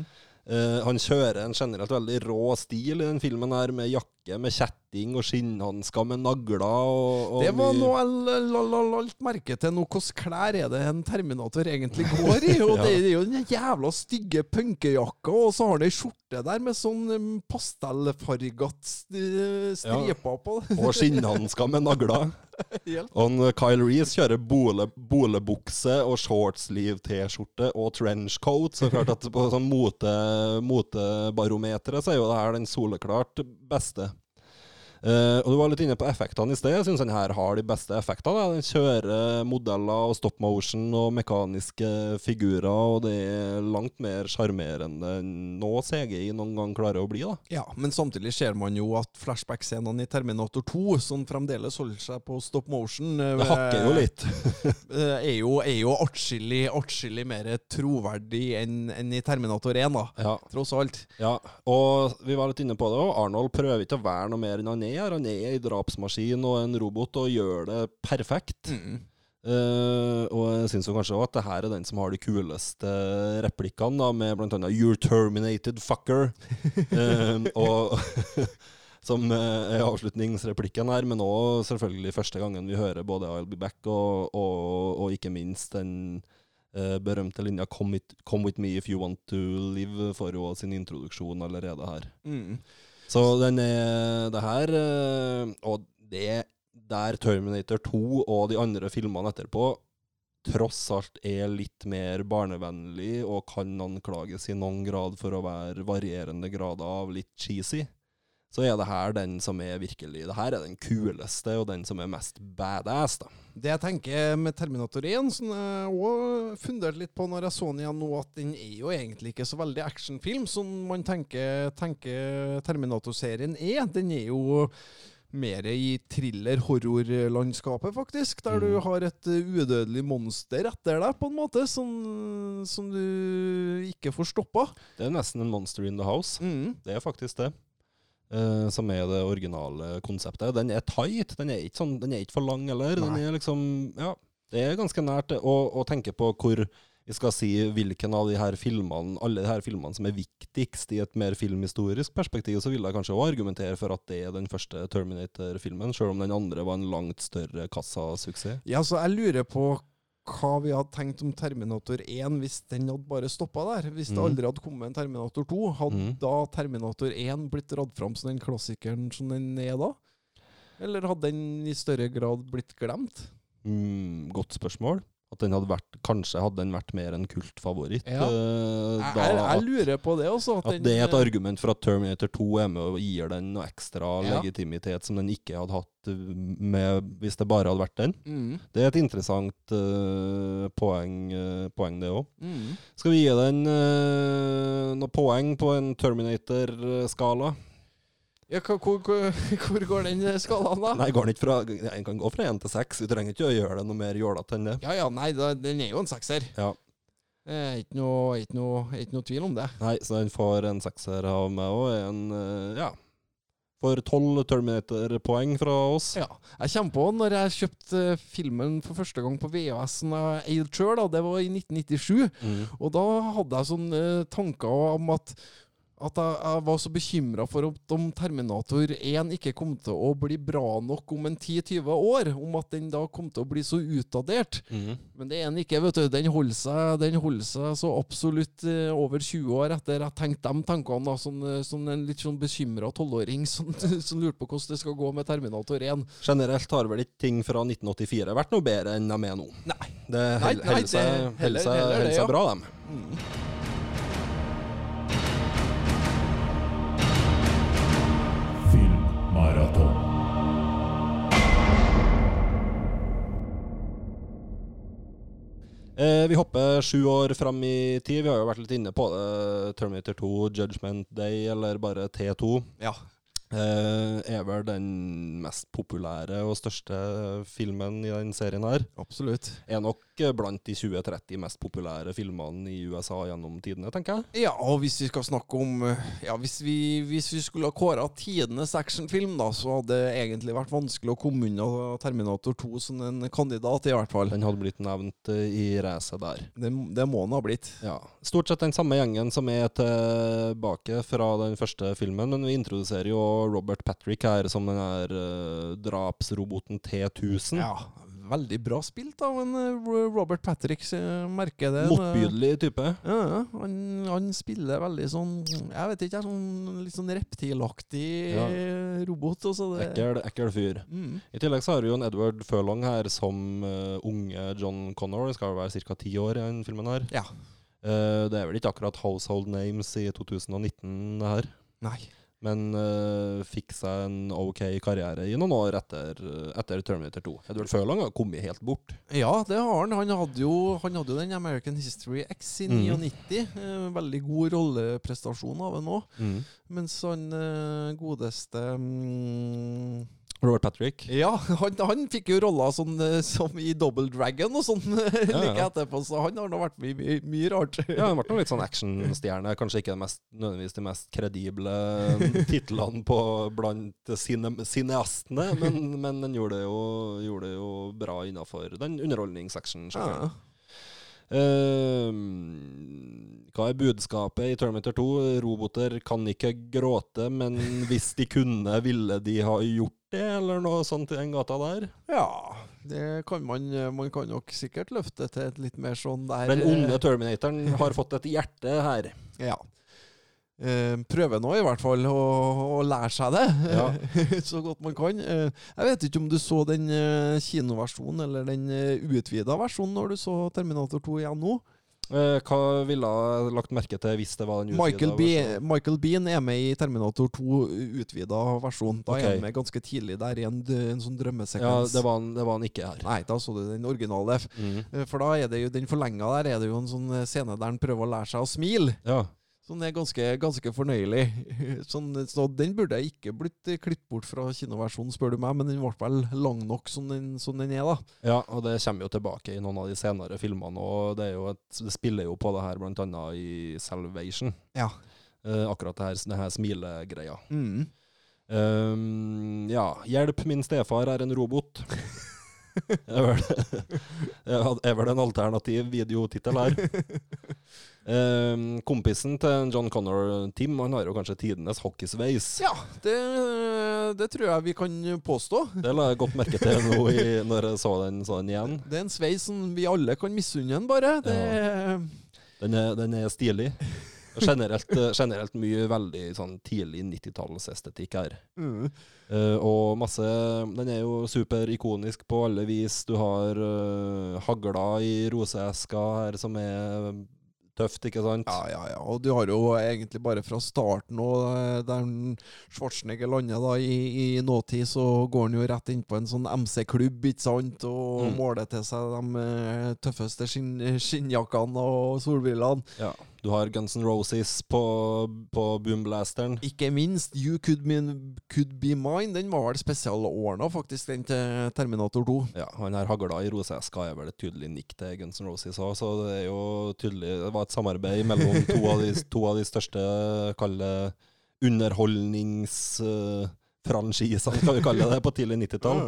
Eh, han kjører en generelt veldig rå stil i den filmen her, med jakke med kjetting og skinnhansker med nagler. Og, og Det var noe jeg la- la- la lagt merke til Noe Hvilke klær er det en Terminator egentlig går i? Og Ja. Det er jo den jævla stygge punkejakka, og så har han ei skjorte der med sånn um, pastellfarget st- striper på. og skinnhansker med nagler. Og eh, Kyle Reese kjører bole, bolebukse og shortsleeve-T-skjorte og trenchcoat. Så klart at på sånn mote- motebarometeret så er jo det her den soleklart beste. Eh, og Du var litt inne på effektene i sted. Jeg syns den her har de beste effektene. Den kjører modeller og stop motion og mekaniske figurer, og det er langt mer sjarmerende enn nå CGI noen gang klarer å bli. da. Ja, men samtidig ser man jo at flashback-scenene i Terminator 2, som fremdeles holder seg på stop motion, eh, Det hakker jo litt. eh, er jo, er jo atskillig, atskillig mer troverdig enn enn i Terminator 1, da. Ja, Tross alt. Ja, og vi var litt inne på det òg. Arnold prøver ikke å være noe mer enn han er er her. Han er ei drapsmaskin og en robot og gjør det perfekt. Mm. Uh, og jeg syns kanskje også at det her er den som har de kuleste replikkene, da, med annet 'You're terminated, fucker'. uh, og som eh, er avslutningsreplikken her, men òg selvfølgelig første gangen vi hører både 'I'll be back' og, og, og ikke minst den uh, berømte linja come, it, 'Come with me if you want to live' får jo sin introduksjon allerede her. Mm. Så den er det her eh, Og det der Terminator 2 og de andre filmene etterpå tross alt er litt mer barnevennlig og kan anklages i noen grad for å være varierende grader av litt cheesy, så er det her den som er virkelig Det her er den kuleste og den som er mest badass, da. Det jeg tenker med Terminator 1, som jeg òg funderte litt på når jeg så den igjen nå, at den er jo egentlig ikke så veldig actionfilm som man tenker, tenker Terminator-serien er. Den er jo mer i thriller-horrorlandskapet, faktisk. Der du Mm. har et uh, udødelig monster etter deg, på en måte, som, som du ikke får stoppa. Det er nesten en monster in the house. Mm. Det er faktisk det. Eh, som er det originale konseptet. Den er tight. Den er ikke, sånn, den er ikke for lang heller. Den er liksom Ja, det er ganske nært å, og tenke på hvor vi skal si hvilken av de her filmene, alle de her filmene som er viktigst i et mer filmhistorisk perspektiv, så vil jeg kanskje òg argumentere for at det er den første Terminator-filmen, selv om den andre var en langt større kassasuksess. Ja, så jeg lurer på hva vi hadde tenkt om Terminator 1 hvis den hadde bare stoppa der. Hvis det Mhm. aldri hadde kommet en Terminator 2, hadde mm. da Terminator 1 blitt dratt fram som den klassikeren som den er da? Eller hadde den i større grad blitt glemt? Mm, godt spørsmål. At den hadde vært, kanskje hadde den vært mer en kultfavoritt. Ja. eh, Jeg, da jeg, jeg lurer på det også. At, At den, det er et eh, argument for at Terminator 2 er med og gir den noe ekstra Ja. legitimitet som den ikke hadde hatt uh, med, hvis det bare hadde vært den. mm, Det er et interessant uh, poeng, uh, poeng, det òg. mm. Skal vi gi den uh, noe poeng på en Terminator-skala? Ja, hvor, hvor, hvor går den skalaen, da? Nei, går den ikke fra En kan gå fra én til seks. Vi trenger ikke å gjøre det noe mer jålete enn det. Ja ja, nei, da, den er jo en sekser. Ja. Det er ikke noe, ikke, noe, ikke noe tvil om det. Nei, så den får en sekser av meg òg. En uh, Ja. Får tolv Terminator-poeng fra oss. Ja. Jeg kommer på når jeg kjøpte eh, filmen for første gang på VHS-en jeg eide sjøl, det var i 1997. Mm. Og da hadde jeg sånne eh, tanker om at at jeg, jeg var så bekymra for at om Terminator 1 ikke kom til å bli bra nok om en 10-20 år. Om at den da kom til å bli så utdatert. Mm. Men det er den ikke. vet du. Den holder seg, den holder seg så absolutt eh, over 20 år etter jeg tenkte de tankene. da, Sånn, eh, sånn en litt sånn bekymra tolvåring som, som lurte på hvordan det skal gå med Terminator 1. Generelt har vel ikke ting fra 1984 vært noe bedre enn de er nå. Nei. Det holder seg, heller- heller seg bra, dem. Filmmaraton. Eh, vi hopper sju år fram i tid. Vi har jo vært litt inne på det. Terminator 2, Judgment Day, eller bare T2. Ja. Eh, er vel den mest populære og største filmen i den serien her. Absolutt. Er nok eh, blant de 20-30 mest populære filmene i USA gjennom tidene, tenker jeg. Ja, og hvis vi skal snakke om Ja, hvis vi, hvis vi skulle ha kåra tidenes actionfilm, da, så hadde det egentlig vært vanskelig å komme unna Terminator 2 som en kandidat, i hvert fall. Den hadde blitt nevnt eh, i racet der. Det, det må den ha blitt. Ja, Stort sett den samme gjengen som er tilbake fra den første filmen, men vi introduserer jo Robert Patrick her som den her eh, drapsroboten T1000. Ja, veldig bra spilt av en eh, Robert Patrick, eh, merker det. Motbydelig type. Ja, han, han spiller veldig sånn Jeg vet ikke, sånn litt sånn reptilaktig Ja. eh, robot. Og så det, Ekkel, ekkel fyr. Mm. I tillegg så har vi jo en Edward Furlong her som uh, unge John Connor. Skal vel være ca. ti år i den filmen her. Ja. Uh, det er vel ikke akkurat household names i 2019 her. Nei. Men uh, fikk seg en ok karriere i noen år etter, etter Terminator 2. Edward Furlong har kommet helt bort. Ja, det har han. Han hadde jo, han hadde jo den American History X i Mm. 99. Eh, veldig god rolleprestasjon av ham òg. Mens han eh, godeste mm, Robert Patrick. Ja, han, han fikk jo roller sånn eh, som i Double Dragon og sånn like ja. etterpå, så han har nå vært mye, mye, mye rart. Ja, han ble litt sånn actionstjerne. Kanskje ikke mest, nødvendigvis de mest kredible titlene på blant sine, cineastene, men, men den gjorde det jo, gjorde det jo bra innafor den underholdningsactionen. Ja, Ja. Ehm, hva er budskapet i Terminator 2? Roboter kan ikke gråte, men hvis de kunne, ville de ha gjort det, eller noe sånt i den gata der? ja, det kan man Man kan nok sikkert løfte til et litt mer sånn der Den onde eh, Terminatoren har fått et hjerte her. Ja. Eh, prøver nå i hvert fall å lære seg det Ja. så godt man kan. Eh, jeg vet ikke om du så den eh, kinoversjonen eller den utvida versjonen når du så Terminator 2 igjen nå. Hva ville ha lagt merke til hvis det var den Michael, utvida versjonen? Michael Bean er med i Terminator 2 utvida versjon. Da er han med ganske tidlig der i en, en sånn Ja, det var, han, det var han ikke her. Nei, da så du den originale. Mm. For da er det jo den forlenga der er det jo en sånn scene der han prøver å lære seg å smile. Ja. Sånn er ganske, ganske fornøyelig. Sånn, så den burde ikke blitt klippet bort fra kinoversjonen, spør du meg, men den ble vel lang nok som den, som den er, da. ja, og det kommer jo tilbake i noen av de senere filmene. Og det, et, det spiller jo på det her annet i Salvation. Ja. Eh, akkurat det her, det her smilegreia. Mm. Um, ja. 'Hjelp, min stefar er en robot'. er, vel, er vel en alternativ videotittel her. Ehm, kompisen til John Connor, Tim, han har jo kanskje tidenes hockeysveis. Ja, det, det tror jeg vi kan påstå. Det la jeg godt merke til nå i, når jeg så den, så den igjen. Det er en sveis som vi alle kan misunne den, bare. Det, Den er, den er stilig. Generelt, eh, generelt mye veldig sånn tidlig 90-tallsestetikk her. Mm. Uh, og masse Den er jo superikonisk på alle vis. Du har uh, hagla i roseeska her, som er tøft, ikke sant? Ja, ja, ja. Og du har jo egentlig bare fra starten og eh, der Schwarzenegger lander da i, i nåtid, så går han jo rett inn på en sånn MC-klubb, ikke sant, og Mm. måler til seg de eh, tøffeste skinn, skinnjakkene og solbrillene. Ja. Du har Guns N' Roses på, på boomblasteren. Ikke minst You Could Be, could be Mine. Den var vel spesialordna, faktisk, den til Terminator 2. Ja, han her hagla i roseeska er vel et tydelig nikk til Guns N' Roses òg, så det er jo tydelig Det var et samarbeid mellom to av de, to av de største, kall det underholdningsfranchisene, skal vi kalle det, på tidlig 90-tall.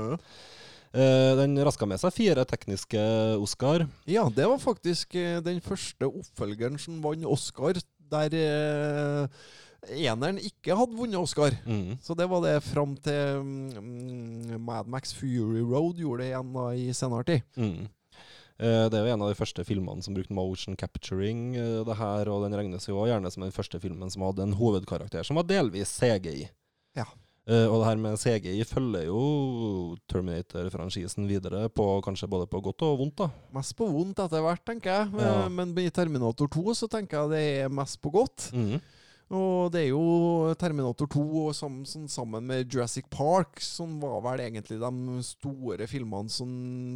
Eh, den raska med seg fire tekniske Oscar. Ja, det var faktisk eh, den første oppfølgeren som vant Oscar, der eh, eneren ikke hadde vunnet Oscar. Mm. Så det var det fram til um, Mad Max Fury Road gjorde det igjen da i senere tid. Mm. Eh, Det er jo en av de første filmene som brukte motion capturing. det her, Og den regnes jo også gjerne som den første filmen som hadde en hovedkarakter som var delvis CGI. Ja. Eh, og det her med CGI følger jo Terminator-franchisen videre, på kanskje både på godt og vondt. da. Mest på vondt etter hvert, tenker jeg. Ja. Men i Terminator 2 så tenker jeg det er mest på godt. Mm. Og det er jo Terminator 2 og sammen, sånn, sammen med Jurassic Park, som var vel egentlig de store filmene som,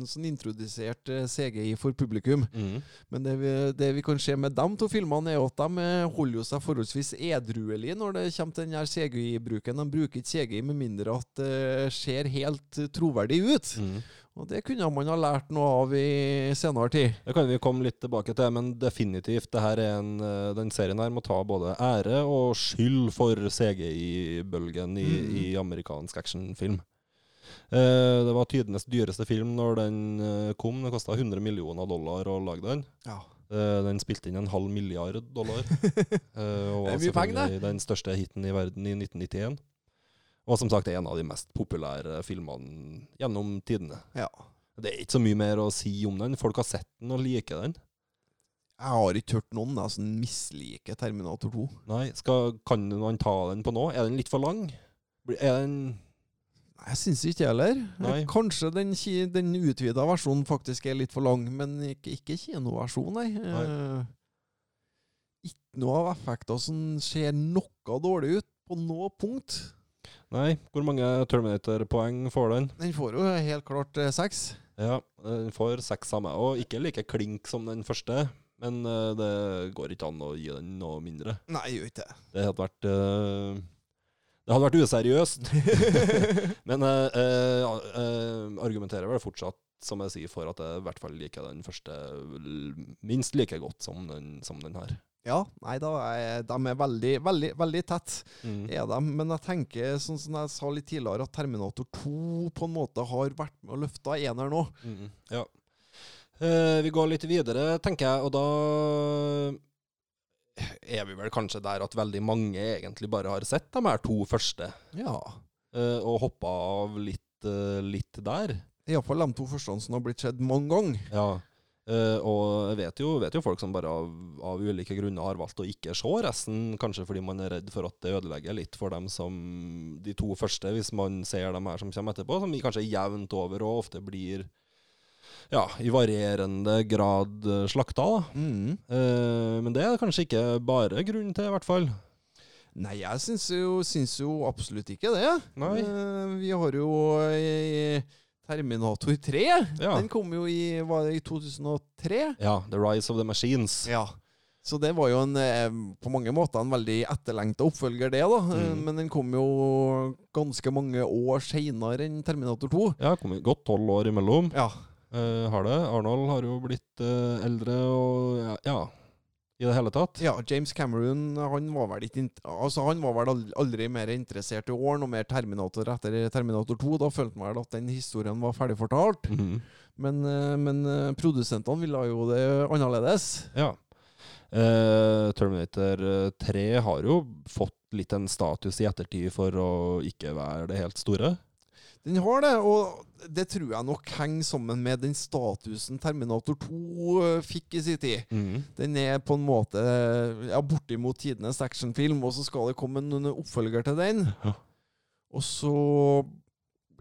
som introduserte CGI for publikum. Mm. Men det vi, det vi kan se med de to filmene, er at de holder jo seg forholdsvis edruelige når det kommer til den her CGI-bruken. De bruker ikke CGI med mindre at det ser helt troverdig ut. Mm. Og det kunne man ha lært noe av i senere tid. Det kan vi komme litt tilbake til, men definitivt det her er en, eh, den serien her må ta både ære og skyld for CGI-bølgen i, Mm. i amerikansk actionfilm. Eh, det var tidenes dyreste film når den eh, kom. Det kosta 100 millioner dollar å lage den. Ja. Den spilte inn en halv milliard dollar. Og var selvfølgelig den største hiten i verden i 1991. Og som sagt en av de mest populære filmene gjennom tidene. ja. Det er ikke så mye mer å si om den. Folk har sett den og liker den. Jeg har ikke hørt noen da, som misliker Terminator 2. Nei, skal, kan man ta den på nå? Er den litt for lang? Er den Nei, Jeg syns ikke det heller. Nei. Kanskje den, den utvida versjonen faktisk er litt for lang, men ikke, ikke kinoversjon, nei. Eh, ikke noe av effekter som ser noe dårlig ut på noe punkt. Nei, hvor mange Terminator-poeng får den? Den får jo helt klart eh, seks. Ja, den får seks av meg. Og ikke like klink som den første, men eh, det går ikke an å gi den noe mindre. Nei, gjør ikke det. Det hadde vært eh, Det hadde vært useriøst. Men jeg eh, eh, argumenterer vel fortsatt, som jeg sier, for at jeg i hvert fall liker den første l- minst like godt som den, som den her. Ja, nei da, er, de er veldig, veldig, veldig tett, Mm. er de. Men jeg tenker, sånn som jeg sa litt tidligere, at Terminator 2 på en måte har vært med og løfta eneren nå. Mm, ja. Eh, vi går litt videre, tenker jeg, og da er vi vel kanskje der at veldig mange egentlig bare har sett de her to første, Ja. eh, og hoppa av litt, eh, litt der. Iallfall de to første som har blitt sett mange ganger. Ja. Eh, og jeg vet jo, vet jo folk som bare av, av ulike grunner har valgt å ikke se resten, kanskje fordi man er redd for at det ødelegger litt for dem som de to første, hvis man ser dem her som kommer etterpå, som kanskje er jevnt over og ofte blir ja, i varierende grad eh, slakta. Mm. Uh, men det er kanskje ikke bare grunnen til, i hvert fall. Nei, jeg syns jo, syns jo absolutt ikke det. Nei. Uh, vi har jo i Terminator 3. Ja. Den kom jo i, var det i 2003. Ja, The Rise of the Machines. Ja. Så det var jo en, eh, på mange måter en veldig etterlengta oppfølger, det. da. Eh, Mm. Men den kom jo ganske mange år seinere enn Terminator 2. Ja, kom godt tolv år imellom. Ja. Eh, har det. Arnold har jo blitt eh, eldre og ja, ja, i det hele tatt. ja, James Cameron han var vel ikke altså han var vel aldri mer interessert i år, noe mer Terminator etter Terminator 2. Da følte man vel at den historien var ferdig fortalt. Mhm. Men, eh, men eh, produsentene ville jo det annerledes. Ja. Eh, Terminator eh, 3 har jo fått litt en status i ettertid for å ikke være det helt store. Den har det, og det tror jeg nok henger sammen med den statusen Terminator 2 eh, fikk i sin tid. Den er på en måte ja, bortimot tidenes actionfilm, og så skal det komme en oppfølger til den. Ja. Og så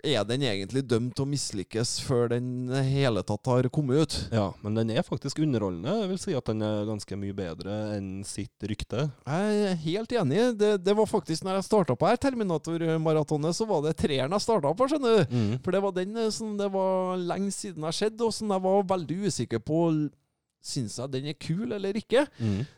er den egentlig dømt til å mislykkes før den hele tatt har kommet ut. Ja, men den er faktisk underholdende. Jeg vil si at den er ganske mye bedre enn sitt rykte. Jeg er helt enig. Det, det var faktisk når jeg starta på her Terminator-maratonet, så var det treeren jeg starta på, skjønner du. For det var den eh, som det var lenge siden jeg skjedde, og som jeg var veldig usikker på Syns jeg den er kul eller ikke?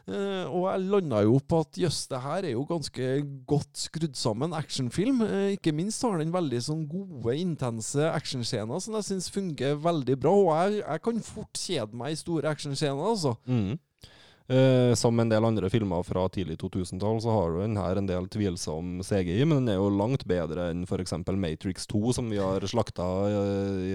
Eh, og jeg landa jo på at jøss, det her er jo ganske godt skrudd sammen actionfilm. Eh, ikke minst har den veldig sånn gode, intense actionscener som jeg syns fungerer veldig bra. Og jeg, jeg kan fort kjede meg i store actionscener, altså. Mm. Eh, som en del andre filmer fra tidlig 2000-tall, så har den her en del tvilsom CGI, men den er jo langt bedre enn f.eks. Matrix 2, som vi har slakta i,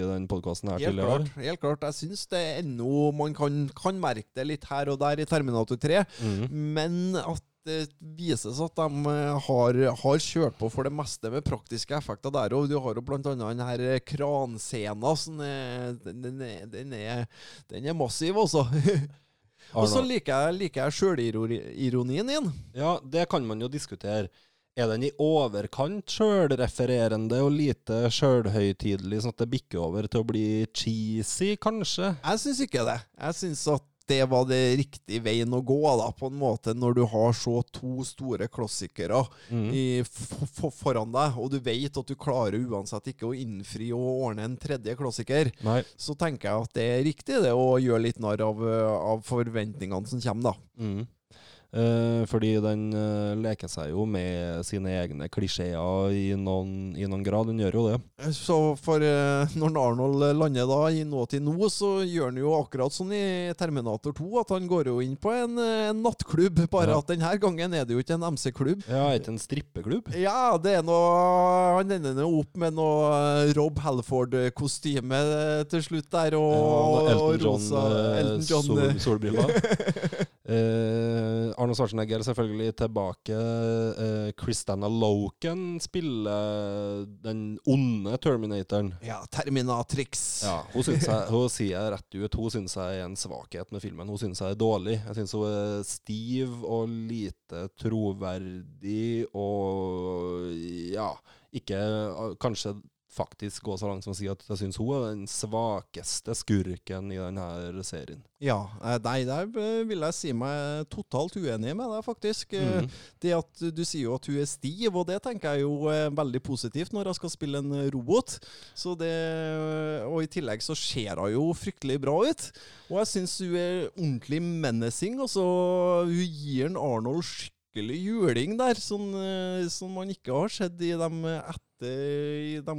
i den podkasten her Helt tidligere. klart. helt klart. Jeg syns det er ennå Man kan, kan merke det litt her og der i Terminator 3, Mm. men at det vises at de eh, har, har kjørt på for det meste med praktiske effekter der òg. Du har jo blant annet den her eh, kranscena. Er, den, den, den, er, den er massiv, altså. og så liker jeg, liker jeg sjølironien din. Ja, det kan man jo diskutere. Er den i overkant sjølrefererende og lite sjølhøytidelig, sånn at det bikker over til å bli cheesy, kanskje? Jeg syns ikke det. Jeg syns at det var det riktige veien å gå, da, på en måte, når du har så to store klassikere Mm. i, f f foran deg, og du vet at du klarer uansett ikke å innfri og ordne en tredje klassiker, Nei. så tenker jeg at det er riktig det å gjøre litt narr av, eh, av forventningene som kommer, da. Mm. Eh, fordi den uh, leker seg jo med sine egne klisjeer i noen, i noen grad. Den gjør jo det. Så for uh, når Arnold lander da i nå til nå, så gjør han jo akkurat sånn i Terminator 2, at han går jo inn på en, eh, en nattklubb, bare Ja. at denne gangen er det jo ikke en MC-klubb. Ja, ikke en strippeklubb? Ja, det er noe Han ender jo opp med noe eh, Rob Halford-kostyme eh, til slutt der, og, Ja, og Elton John, rosa eh, Elton John sol, eh, solbriller. Eh, Arne Schwarzenegger selvfølgelig tilbake. Eh, Christanna Loken spiller den onde Terminatoren. Ja, Terminatrix. Ja, hun, jeg, hun sier rett ut Hun syns jeg er en svakhet med filmen. Hun syns jeg er dårlig. Jeg syns hun er stiv og lite troverdig og ja Ikke kanskje faktisk gå så langt som å si at jeg syns hun er den svakeste skurken i denne serien. Ja, eh, nei, der eh, vil jeg si meg totalt uenig med deg, faktisk. Mhm. Det at Du sier jo at hun er stiv, og det tenker jeg jo er veldig positivt når jeg skal spille en robot. Så det, og i tillegg så ser hun jo fryktelig bra ut. Og jeg syns hun er ordentlig menacing. Altså, hun gir en Arnold skikkelig juling der, sånn, eh, som man ikke har sett i de, etter, i de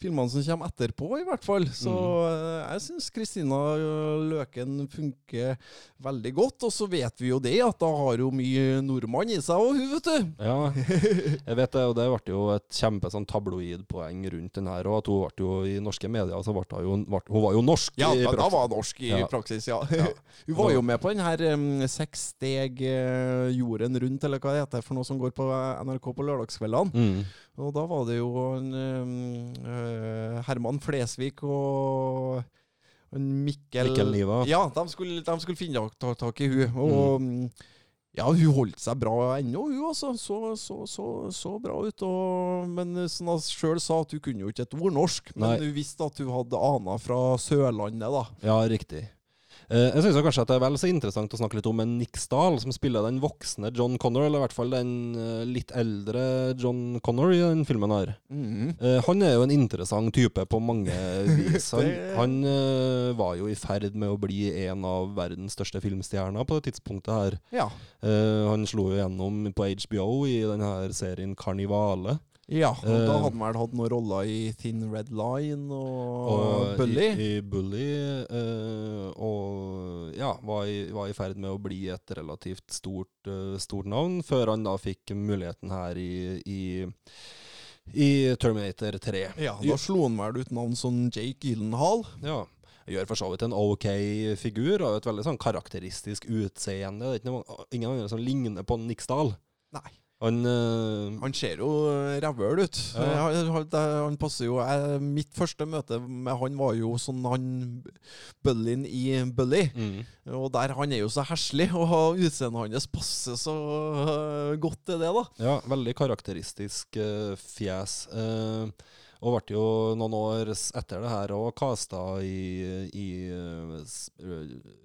filmene som kommer etterpå, i hvert fall. Så mm. jeg syns Kristina eh, Løken funker veldig godt. Og så vet vi jo det, at da har hun mye nordmann i seg òg, hun, vet du. Ja, jeg vet det, og det ble jo et kjempe sånn tabloidpoeng rundt den her. Og at hun ble jo i norske medier, så ble hun ble, Hun var jo norsk. Ja, i da, da var hun norsk i Ja. praksis, ja. hun var jo med på den her um, Seks steg eh, jorden rundt, eller hva det heter for noe som går på eh, NRK på lørdagskveldene. Mm. Og da var det jo en, eh, Herman Flesvig og en Mikkel Mikkel Niva. Ja, de skulle, de skulle finne ta, tak i hun. Og mm, ja, hun holdt seg bra ennå, hun altså. Så, så, så, så bra ut. Og, men som hun sjøl sa, at hun kunne jo ikke et ord norsk. Men Nei. hun visste at hun hadde aner fra Sørlandet, da. Ja, riktig. Eh, jeg syns kanskje at det er vel så interessant å snakke litt om en Nick Stahl, som spiller den voksne John Connor, eller i hvert fall den eh, litt eldre John Connor i den filmen her. Eh, han er jo en interessant type på mange vis. Han, han var jo i ferd med å bli en av verdens største filmstjerner på det tidspunktet her. Ja. Han slo jo gjennom på HBO i denne serien Karnivale. Ja og da Eh, hadde han vel hatt noen roller i Thin Red Line og, Og Bully. I, i Bully. uh, og ja, var i, var i ferd med å bli et relativt stort, uh, stort navn, før han da fikk muligheten her i, i, i Terminator 3. ja, da slo han vel ut navn som Jake Gyllenhaal. Ja. Gjør for så vidt en ok figur, og et veldig sånn karakteristisk utseende. Det er ikke noe, ingen andre som ligner på Nick Stahl. Nei. Han uh, Han ser jo rævøl ut. Ja. Han, han, passer jo jeg, Mitt første møte med han var jo sånn han Bullyen i Bully. mm. Og der han er jo så heslig, og utseendet hans passer så uh, godt til det, da. Ja, veldig karakteristisk uh, fjes. og ble jo noen år etter det her òg casta i, i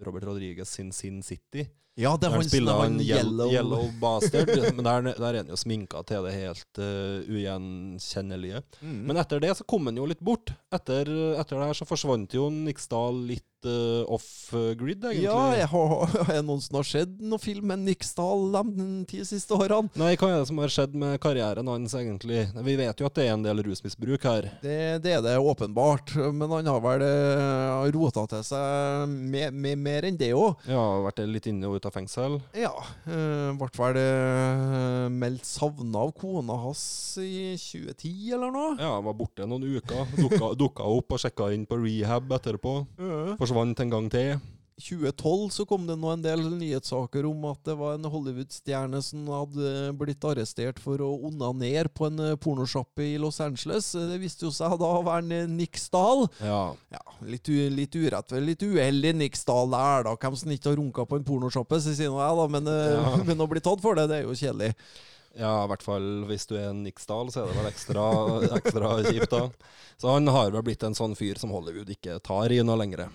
Robert Rodriguez sin Sin City. Ja, det er han spiller er han Yellow, yellow, Bastard. men der, der er han jo sminka til det helt uh, ugjenkjennelige. Mm. Men etter det så kom han jo litt bort. Etter, etter det her så forsvant jo Niksdal litt uh, off-grid, egentlig. Ja, har, er det noen som har sett noen film med Niksdal de ti siste årene? Nei, hva er det som har skjedd med karrieren hans, egentlig? Vi vet jo at det er en del rusmisbruk her. Det, det er det åpenbart, men han har vel uh, rota til seg med, med mer enn det òg. Ja, vært litt inne og ut av fengsel. Ja, uh, ble vel uh, meldt savna av kona hans i 2010 eller noe. Ja, var borte noen uker. Dukka, dukka opp og sjekka inn på rehab etterpå. Uh. Forsvant en gang til. 2012 så kom det nå en del nyhetssaker om at det var en Hollywood-stjerne som hadde blitt arrestert for å onanere på en eh, pornosjappe i Los Angeles. Det viste jo seg da å være eh, Nick Stahl. Ja. Ja, litt, litt urett, litt uheldig Nick Stahl der, da. Hvem som ikke har runka på en pornosjappe, så sier nå jeg, da. Men, eh, Ja. men å bli tatt for det, det er jo kjedelig. ja, i hvert fall hvis du er en Niksdal, så er det vel ekstra, ekstra kjipt, da. Så han har vel blitt en sånn fyr som Hollywood ikke tar i noe lenger.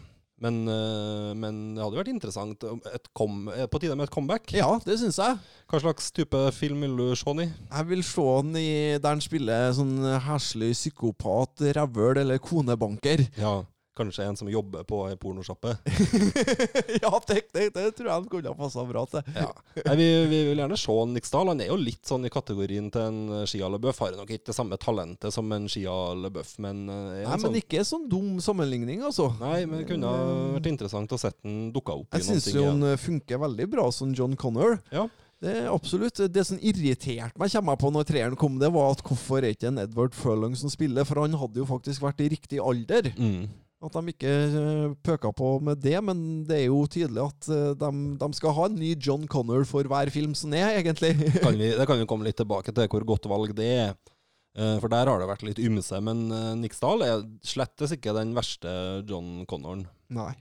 Men, eh, men det hadde vært interessant. Et kom, eh, på tide med et comeback. Ja, det syns jeg. Hva slags type film vil du se han i? Jeg vil se han i der han spiller sånn heslig psykopat, rævøl eller konebanker. Ja, Kanskje en som jobber på ei pornosjappe? ja, det, det, det tror jeg han kunne ha passa bra til. Ja. Nei, vi, vi vil gjerne se Niksdal. Han er jo litt sånn i kategorien til en Shia LeBeouf. Har nok ikke det samme talentet som en Shia LeBeouf, men eh, en Nei, sånn men ikke sånn dum sammenligning, altså. Nei, men det kunne ha vært interessant å se den dukka opp i Jeg noen syns ting jo han eh, funker veldig bra som John Connor. Ja. Det er absolutt. Det som irriterte meg kommer jeg på når treeren kom, det var at hvorfor er ikke en Edward Furlong som spiller? For han hadde jo faktisk vært i riktig alder. Mm. At de ikke pøker pøka på med det, men det er jo tydelig at eh, de, de skal ha en ny John Connor for hver film som er, egentlig. Kan vi, det kan vi komme litt tilbake til, hvor godt valg det er. Eh, For der har det vært litt ymse. Men Nick Niksdal er slettes ikke den verste John Connoren. Nei.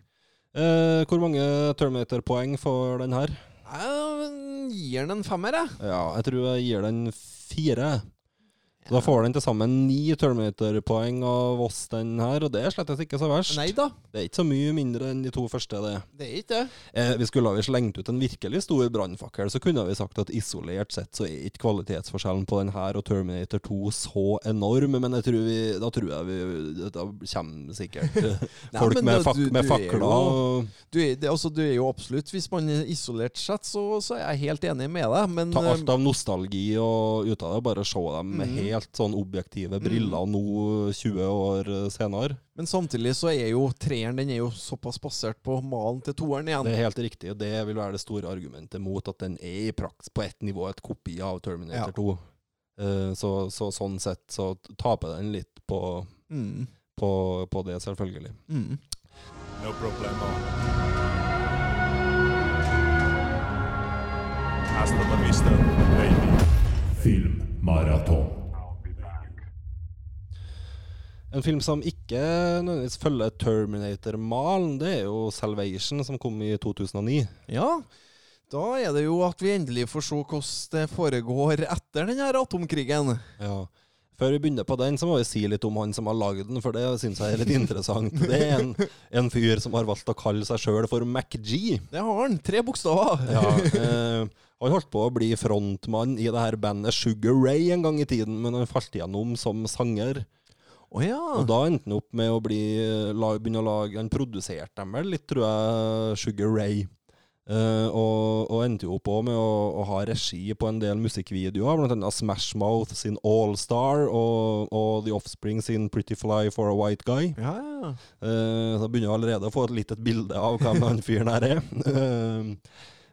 Eh, hvor mange Terminator-poeng får den her? Jeg gir den en femmer, jeg. Ja, jeg tror jeg gir den fire. Så Da får den til sammen ni Terminator-poeng av oss, den her, og det er slett ikke så verst. Nei da, Det er ikke så mye mindre enn de to første, det. det er ikke det. Eh, vi skulle ha vi slengt ut en virkelig stor brannfakkel, så kunne vi sagt at isolert sett så er ikke kvalitetsforskjellen på den her og Terminator 2 så enorm, men jeg tror vi, da tror jeg vi Da kommer sikkert folk Nei, med, da, du- med du er fakler. og Du altså, du er jo absolutt Hvis man er isolert sett, så, så er jeg helt enig med deg, men Ta eh, alt av nostalgi og ut av det, bare se dem Mm. helt sånn objektive briller nå 20 år eh, senere. Men samtidig så er jo treeren den er jo såpass basert på malen til toeren igjen. Det er helt riktig, og det vil være det store argumentet mot at den er i praks på ett nivå et kopi av Terminator Ja. 2. Uh, så, så sånn sett så taper den litt på, Mm, på, på det, selvfølgelig. mm. No problemo. En film som ikke nødvendigvis følger Terminator-malen, det er jo Salvation, som kom i 2009. Ja, da er det jo at vi endelig får se hvordan det foregår etter den her atomkrigen. Ja. Før vi begynner på den, så må vi si litt om han som har lagd den, for det syns jeg er litt interessant. Det er en, en fyr som har valgt å kalle seg sjøl for MacG. Det har han. Tre bokstaver. Ja, eh, han holdt på å bli frontmann i det her bandet Sugar Ray en gang i tiden, men han falt igjennom som sanger. Å ja. Og da endte han opp med å bli, la, begynne å lage Han produserte dem vel litt, tror jeg, Sugar Ray. Uh, og, og endte jo opp med å, å ha regi på en del musikkvideoer, blant annet Smash Mouth sin All Star og, og The Offspring sin Pretty Fly for a White Guy. Ja, ja. Uh, så begynner jeg allerede å få et litt bilde av hvem han fyren her er. Eh,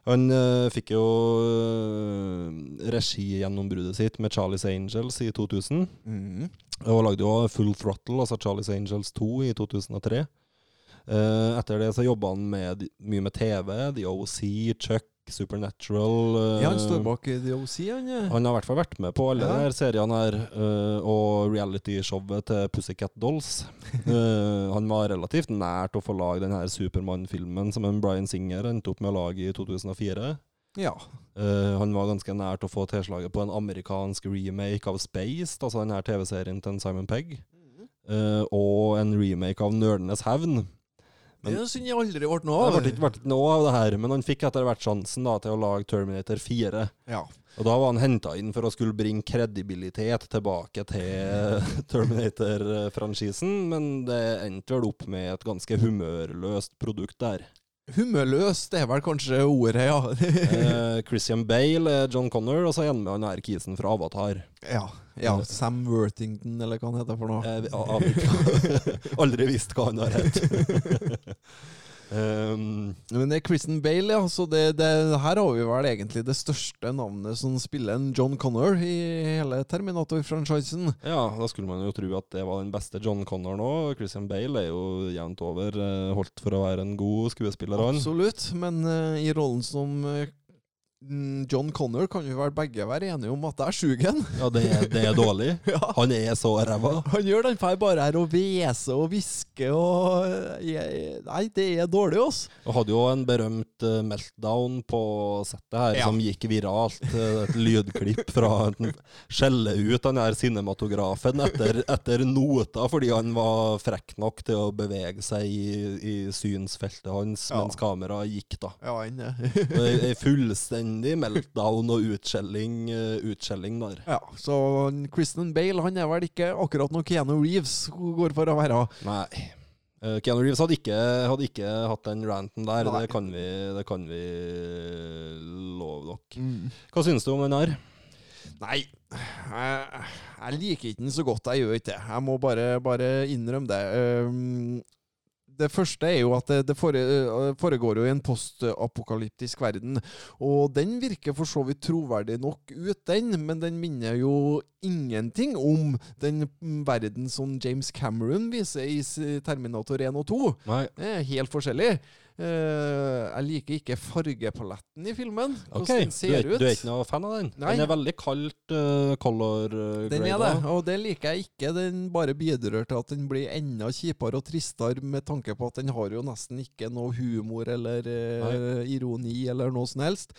han uh, fikk jo uh, regigjennombruddet sitt med Charlies Angels i 2000. Mm. Og lagde jo Full Throttle, altså Charlies Angels 2, i 2003. Uh, etter det så jobba han med, mye med TV, The OC, Chuck, Supernatural. uh, ja, han står bak The OC, han. ja. han har i hvert fall vært med på alle Ja. de seriene her, Uh, og realityshowet til Pussycat Dolls. uh, han var relativt nært å få lage den her Supermann-filmen som en Bryan Singer endte opp med å lage i 2004. Ja. Uh, han var ganske nært å få tilslaget på en amerikansk remake av Spaced, altså den her TV-serien til Simon Pegg, eh, og en remake av Nerdenes hevn. Men- det synd jeg aldri ble noe Det av. ikke, ble ikke noe av det her, men han fikk etter hvert sjansen da, til å lage Terminator 4. Ja. Og da var han henta inn for å skulle bringe kredibilitet tilbake til Terminator-franchisen, men det endte vel opp med et ganske humørløst produkt der. Humørløst det er vel kanskje ordet, ja. Eh, Christian Bale John Connor, og så igjen med han her kisen fra Avatar. ja. Ja. Sam Worthington, eller hva han heter for noe. Jeg ikke. Aldri visst hva han har hett. um, Men det er Kristen Bale, ja. Så det, det, her har vi vel egentlig det største navnet som spiller en John Connor i hele Terminator-franchisen. ja, da skulle man jo tro at det var den beste John Connor nå. Christian Bale er jo jevnt over eh, holdt for å være en god skuespiller. han. Absolutt. Men uh, i rollen som eh, John Connor kan vi vel begge være enige om at det er sugen. Ja, det, er- det er dårlig. ja. Han er så ræva. Han gjør den feil bare her og hvese og hviske og jeg, Nei, det er dårlig, oss. Og hadde jo en berømt eh, meltdown på settet her, Ja. som gikk viralt. eh, et lydklipp fra han skjelle ut den her cinematografen etter, etter nota, fordi han var frekk nok til å bevege seg i, i synsfeltet hans Ja. mens kameraet gikk, da. Ja, han er. ei fullstendig meltdown og utskjelling, eh, utskjelling der. Ja, så Kristen Bale han er vel ikke akkurat noe Keanu Reeves går for å være. Nei. Eh, Keanu Reeves hadde ikke, hadde ikke hatt den ranten der, det kan vi, det kan vi love dere. Hva syns du om den her? Nei, jeg, jeg liker ikke den så godt. Jeg gjør ikke det. Jeg må bare, bare innrømme det. Um, det første er jo at det, foregår jo i en postapokalyptisk verden. Og den virker for så vidt troverdig nok ut, den, men den minner jo ingenting om den verden som James Cameron viser i Terminator 1 og 2. Nei. Det er helt forskjellig. Eh, jeg liker ikke fargepaletten i filmen. Hvordan den du, ser er, ut. du er ikke noe fan av den? Nei. Den er veldig kaldt uh, color uh, Den er det, og det liker jeg ikke. Den bare bidrar til at den blir enda kjipere og tristere, med tanke på at den har jo nesten ikke noe humor eller uh, ironi eller noe som helst.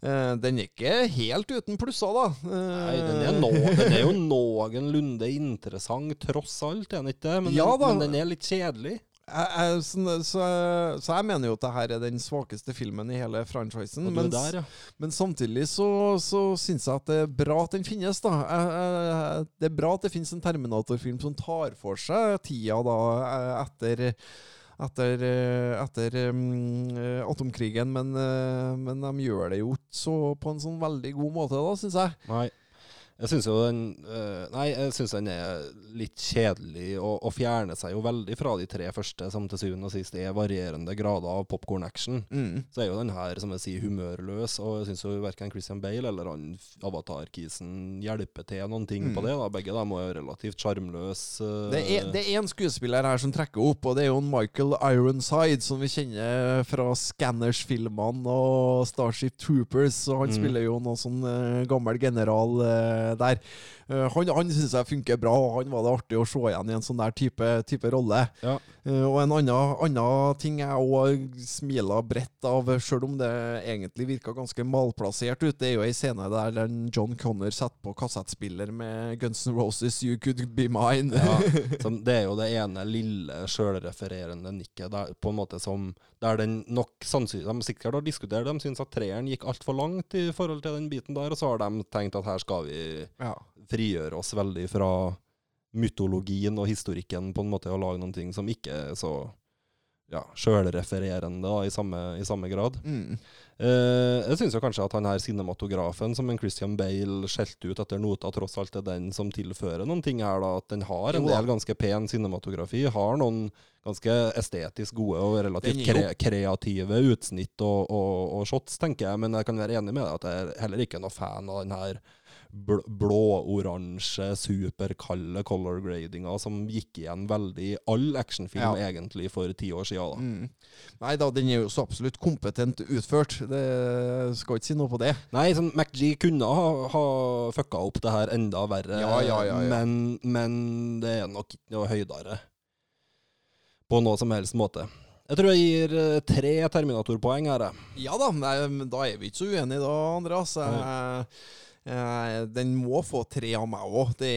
Uh, den er ikke helt uten plusser, da. Eh, Nei, den er, no, den er jo noenlunde interessant, tross alt, er den ikke det? Men, Ja men den er litt kjedelig. Jeg, jeg, så, så, så jeg mener jo at det her er den svakeste filmen i hele franchisen. Der, ja. Men samtidig så, så syns jeg at det er bra at den finnes, da. Jeg, jeg, det er bra at det finnes en Terminator-film som tar for seg tida da eh, etter etter, eh, etter um, atomkrigen, men, men de gjør det jo ikke så på en sånn veldig god måte, da, syns jeg. Nei. Jeg syns jo den øh, Nei, jeg syns den er litt kjedelig, og, og fjerner seg jo veldig fra de tre første, som til syvende og sist er varierende grader av popkorn-action. Mm. Så er jo den her, som jeg sier, humørløs, og jeg syns jo verken Christian Bale eller han Avatar-kisen hjelper til noen ting på det. da Begge da er jo relativt sjarmløse. øh, Det det er en skuespiller her som trekker opp, og det er jo en Michael Ironside, som vi kjenner fra Scanners-filmene og Starship Troopers. Og han Mm. spiller jo noe sånn eh, gammel general eh, der. Eh, han han syns jeg funker bra, og han var det artig å se igjen i en sånn der type, type rolle. Ja. Eh, og en annen, ting jeg òg smiler bredt av, sjøl om det egentlig virka ganske malplassert ut, det er jo ei scene der den John Connor setter på kassettspiller med Guns N' Roses 'You Could Be Mine'. Ja, det er jo det ene lille sjølrefererende nikket der, på en måte som Der den nok sannsynlig De sikkert har diskutert de syns at treeren gikk altfor langt i forhold til den biten der, og så har de tenkt at her skal vi ja. frigjøre oss veldig fra mytologien og historikken, på en måte, og lage noen ting som ikke er så ja, sjølrefererende i i samme grad. Mm. Eh, jeg syns kanskje at han her cinematografen som en Christian Bale skjelte ut etter nota, tross alt er den som tilfører noen ting her. da, At den har en del ganske pen cinematografi. Har noen ganske estetisk gode og relativt kre kreative utsnitt og, og, og shots, tenker jeg. Men jeg kan være enig med deg at jeg er heller ikke er noe fan av den her blå-oransje, superkalde color gradinga som gikk igjen veldig i all actionfilm Ja. egentlig for ti år siden. Da. Mm. Nei da, den er jo så absolutt kompetent utført. Det skal ikke si noe på det. Nei, sånn, MacG kunne ha, ha fucka opp det her enda verre, Ja, ja, ja, ja. Men, men det er nok ikke noe høydere på noe som helst måte. Jeg tror jeg gir eh, tre Terminator-poeng her. jeg. Ja da, nei, men da er vi ikke så uenige da, Andreas. Eh, eh, den må få tre av meg òg. Det,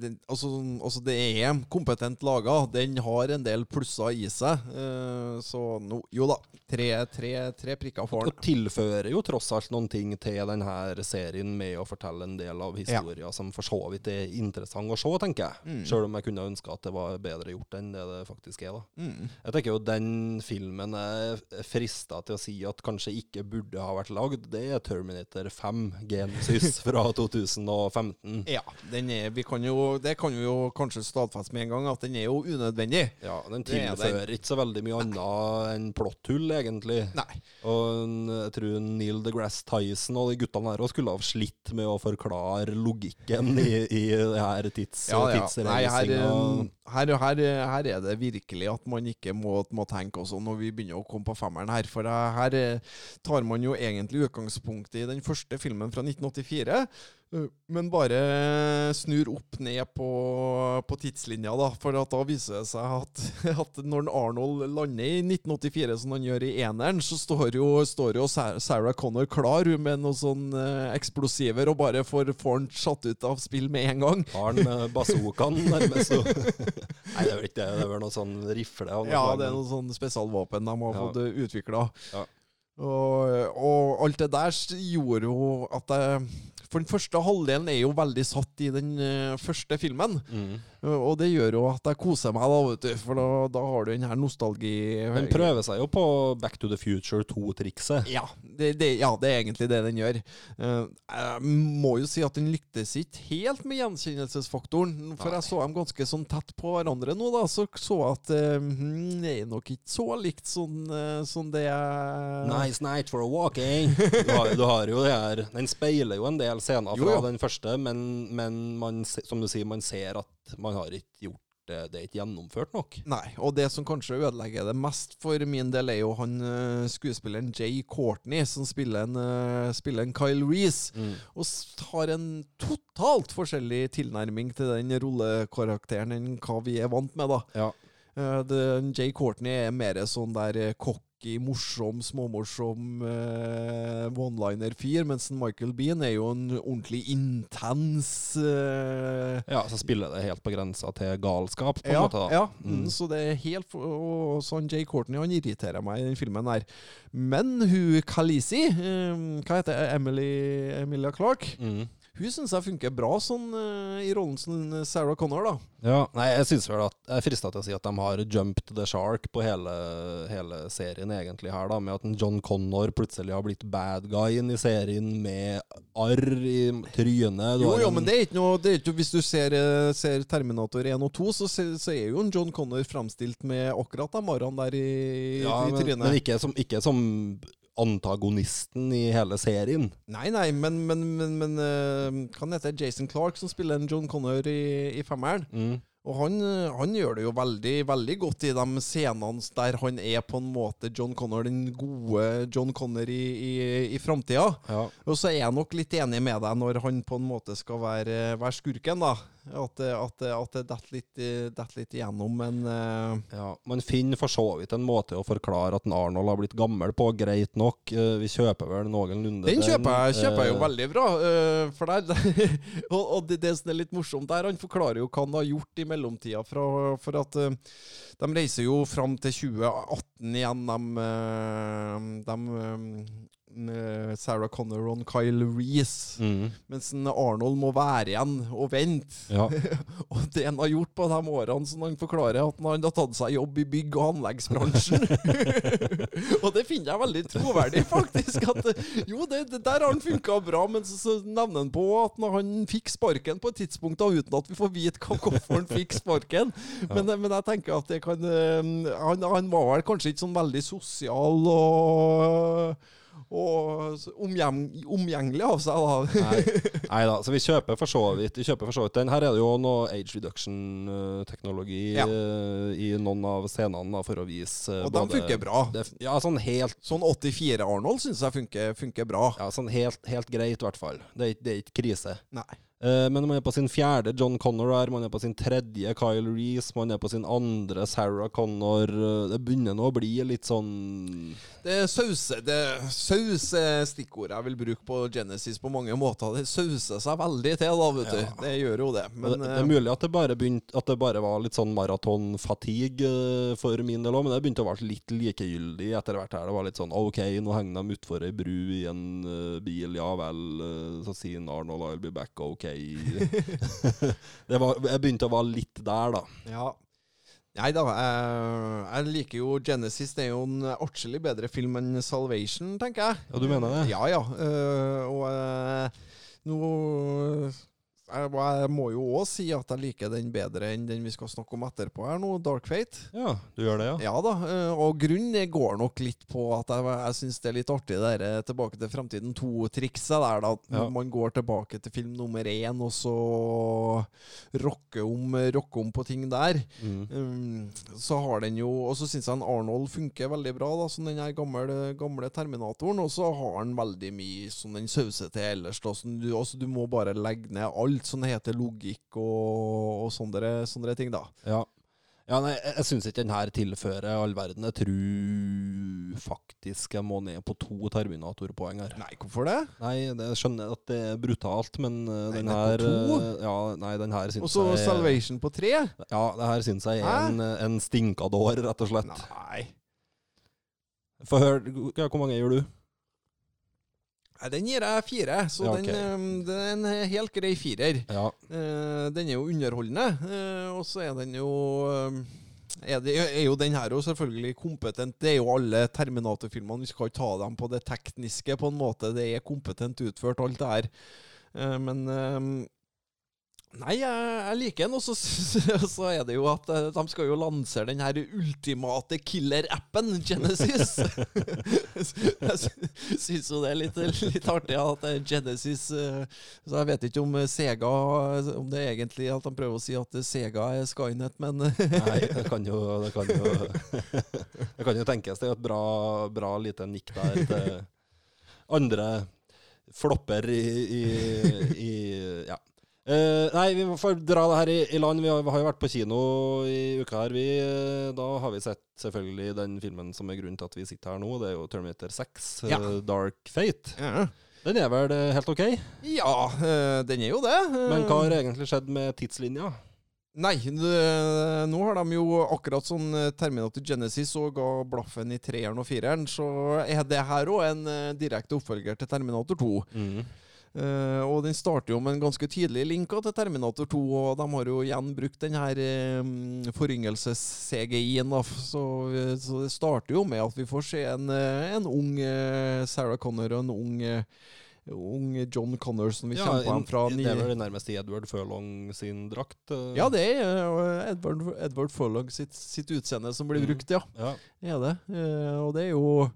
det, altså, altså, det er kompetent laga. Den har en del plusser i seg. Eh, så no, jo da, tre, tre, tre prikker får Og tilfører jo tross alt noen ting til denne serien med å fortelle en del av historia som for så vidt er interessant å se, tenker jeg. Mm. Sjøl om jeg kunne ønske at det var bedre gjort enn det det faktisk er. da. Mm. Jeg tenker jo den filmen er frista til å si at kanskje ikke burde ha vært lagd. Det er Terminator 5 Genesis fra 2015. Ja, den er, vi kan jo, det kan vi jo kanskje stadfeste med en gang, at den er jo unødvendig. Ja, Den er tilfører ikke så veldig mye annet enn plotthull, egentlig. Nei. Og jeg tror Neil deGrasse Tyson og de guttene her skulle ha slitt med å forklare logikken i, i det her tids, Ja, ja. Nei, her, her, her, her er det virkelig at man ikke må, må tenke også når vi begynner å komme på femmeren her. For eh, her eh, tar man jo egentlig utgangspunkt i den første filmen fra 1984. eh, Men bare snur opp ned på, på tidslinja, da. For at da viser det seg at, at når Arnold lander i 1984, som han gjør i eneren, så står jo, står jo Sarah Connor klar med noen sånn eh, eksplosiver og bare får, får han satt ut av spill med en gang. Har han med bazookaen nærmest? så- Nei, det er vel ikke det. Det er vel noe sånn rifle. noe Ja, det er noe sånne spesialvåpen de har Ja. fått utvikla. Ja. Og, og alt det der gjorde jo at jeg For den første halvdelen er jo veldig satt i den eh, første filmen. Mm. Og det gjør jo at jeg koser meg, da, vet du. For da, da har du den her nostalgi... Den prøver seg jo på Back to the Future 2-trikset. Ja ja, det er egentlig det den gjør. Eh, jeg må jo si at den lyktes ikke helt med gjenkjennelsesfaktoren. For Nei. jeg så dem ganske sånn tett på hverandre nå, da. Så så at eh, hmm, det er nok ikke så likt sånn sånn som det jeg Nice night for a walking. Du har, du har jo det her Den speiler jo en del scener fra jo. den første, men, men man, som du sier, man ser at man har ikke gjort det, det er ikke gjennomført nok. Nei, og det som kanskje ødelegger det mest for min del, er jo han eh, skuespilleren Jay Courtney, som spiller en, eh, spiller en Kyle Reece. Og har en totalt forskjellig tilnærming til den rollekarakteren enn hva vi er vant med, da. Ja. Det, Jay Courtney er mer sånn der eh, cocky, morsom, småmorsom eh, one-liner-fyr, mens Michael Bean er jo en ordentlig intens eh, Ja, så spiller det helt på grensa til galskap, på en ja, måte. da. ja. Mm. Mm. så det er helt og, sånn Jay Courtney han irriterer meg i den filmen der. Men hun Khaleesi, eh, hva heter Emily, Emilia Clark, Mm. Hun syns jeg funker bra sånn eh, i rollen som Sarah Connor, da. Ja, nei, jeg synes vel at Jeg er frista til å si at de har jumped the shark på hele, hele serien, egentlig, her, da. Med at en John Connor plutselig har blitt bad guyen i serien med arr i trynet. Jo, jo, men det er ikke noe det er ikke, Hvis du ser, eh, ser Terminator 1 og 2, så, så er jo en John Connor framstilt med akkurat de arrene der i, ja, i men, trynet. men ikke som, ikke som antagonisten i hele serien. Nei, nei, men, men, men, men uh, kan heter? Jason Clark, som spiller en John Connor i, i femmeren. Mm. Og han, eh, han gjør det jo veldig, veldig godt i de scenene der han er på en måte John Connor, den gode John Connor i, i, i framtida. Ja. Og så er jeg nok litt enig med deg når han på en måte skal være, være skurken, da. At, at, at det detter litt, litt igjennom, men uh... Ja, Man finner for så vidt en måte å forklare at en Arnold har blitt gammel på, greit nok. Uh, Vi kjøper vel noenlunde Den kjøper jeg, kjøper jeg jo Eh, veldig bra. Uh, for der, og, og det, det som er litt morsomt der, han forklarer jo hva han har gjort i mellomtida. Fra, for at de reiser jo fram til 2018 igjen, de, de Sarah Connor og Kyle Reece. Mm, Mens Arnold må være igjen og vente. ja. Og det han har gjort på de årene, som han forklarer, at han har tatt seg jobb i bygg- og anleggsbransjen. og det finner jeg veldig troverdig, faktisk. At eh, jo, det, det der har han funka bra, men så, så nevner han på at når han fikk sparken på et tidspunkt, da, uten at vi får vite hvorfor han fikk sparken. Men, men jeg tenker at det kan eh, han, han var vel kanskje ikke sånn veldig sosial og og omgjeng, omgjengelig av seg, da. Nei, da, så vi kjøper for så vidt Vi kjøper for så vidt den. Her er det jo noe age reduction-teknologi Ja. i noen av scenene da, for å vise eh, Og de funker bra. Det, ja, sånn helt Sånn 84-Arnold syns jeg funker, funker bra. ja, sånn helt, helt greit, i hvert fall. Det det er ikke krise. Nei. Eh, men man er på sin fjerde John Connor her, man er på sin tredje Kyle Reece, man er på sin andre Sarah Connor. Eh, Det begynner nå å bli litt sånn Det er sause det er stikkordet jeg vil bruke på Genesis på mange måter. Det sauser seg veldig til, da, vet du. Det gjør jo det. Men det, det eh, er mulig at det bare begynte At det bare var litt sånn maratonfatigue eh, for min del òg, men det begynte å være litt likegyldig etter hvert. her Det var litt sånn OK, nå henger de utfor ei bru i en eh, bil, ja vel. eh, så sier Arnold I'll be back, OK. det var, jeg begynte å være litt der, da. ja. Nei da, jeg, jeg liker jo Genesis. Det er jo en artig bedre film enn Salvation, tenker jeg. Ja, du mener det? Ja, ja. eh, og eh, nå jeg, må jo òg si at jeg liker den bedre enn den vi skal snakke om etterpå her nå, Dark Fate. Ja, du gjør det, ja? Ja da, eh, og grunnen går nok litt på at jeg, jeg syns det er litt artig det der eh, Tilbake til framtiden 2-trikset der, da. At Ja. man går tilbake til film nummer én, og så rocker om, rocker om på ting der. Mm. Um, så har den jo Og så syns jeg Arnold funker veldig bra, da, som den her gamle, gamle Terminatoren. Og så har han veldig mye som den sauser til ellers. Da, Så du, altså, du må bare legge ned alt som heter logikk og, og sånne, sånne ting, da. Ja. Ja, nei, jeg, jeg syns ikke den her tilfører all verden. Jeg tror faktisk jeg må ned på to Terminator-poeng her. Nei, hvorfor det? Nei, det, jeg skjønner at det er brutalt, men uh, Nei, den her uh, Ja, nei, den her Og syns så Salvation på tre? Ja, det her syns jeg er en, en stinkadår, rett og slett. Nei. Få høre, hvor mange gjør du? Nei, Den gir jeg fire, så Ja, den, ok. um, det er en helt grei firer. Ja. Eh, den er jo underholdende, eh, og så er den jo um, er, det, er jo den her jo selvfølgelig kompetent. Det er jo alle Terminator-filmene. Vi skal ikke ta dem på det tekniske, på en måte. Det er kompetent utført, alt det her. Eh, men um, Nei, jeg, jeg liker den, og så, er det jo at eh, de skal jo lansere den her ultimate killer-appen, Genesis. jeg syns jo det er litt, litt artig at Genesis eh, Så jeg vet ikke om Sega Om det er egentlig at de prøver å si at Sega er Skynet, men Nei, det kan jo Det kan jo, det kan jo tenkes. Det er et bra, bra lite nikk der til andre flopper i, i, i Ja. Eh, nei, vi får dra det her i, i land. Vi har, vi har jo vært på kino i uka her. Vi, eh, da har vi sett selvfølgelig den filmen som er grunnen til at vi sitter her nå. Det er jo Terminator 6, ja. uh, Dark Fate. ja. Den er vel eh, helt OK? ja, uh, den er jo det. Men hva har egentlig skjedd med tidslinja? Nei, det, nå har de jo akkurat sånn eh, Terminator Genesis og ga blaffen i treeren og fireren, så er det her òg en eh, direkte oppfølger til Terminator 2. Eh, og den starter jo med en ganske tydelig link til Terminator 2, og de har jo igjen brukt den her um, foryngelses-CGI-en. Så, så det starter jo med at vi får se en, eh, en ung uh, Sarah Connor og en ung, ung John Connor som vi på in- dem fra det er vel nærmest i Edward Furlong sin drakt? Ja, det er Edward, Edward Furlong sitt, sitt utseende som blir Mhm. brukt, ja. ja. Er det. Og det er jo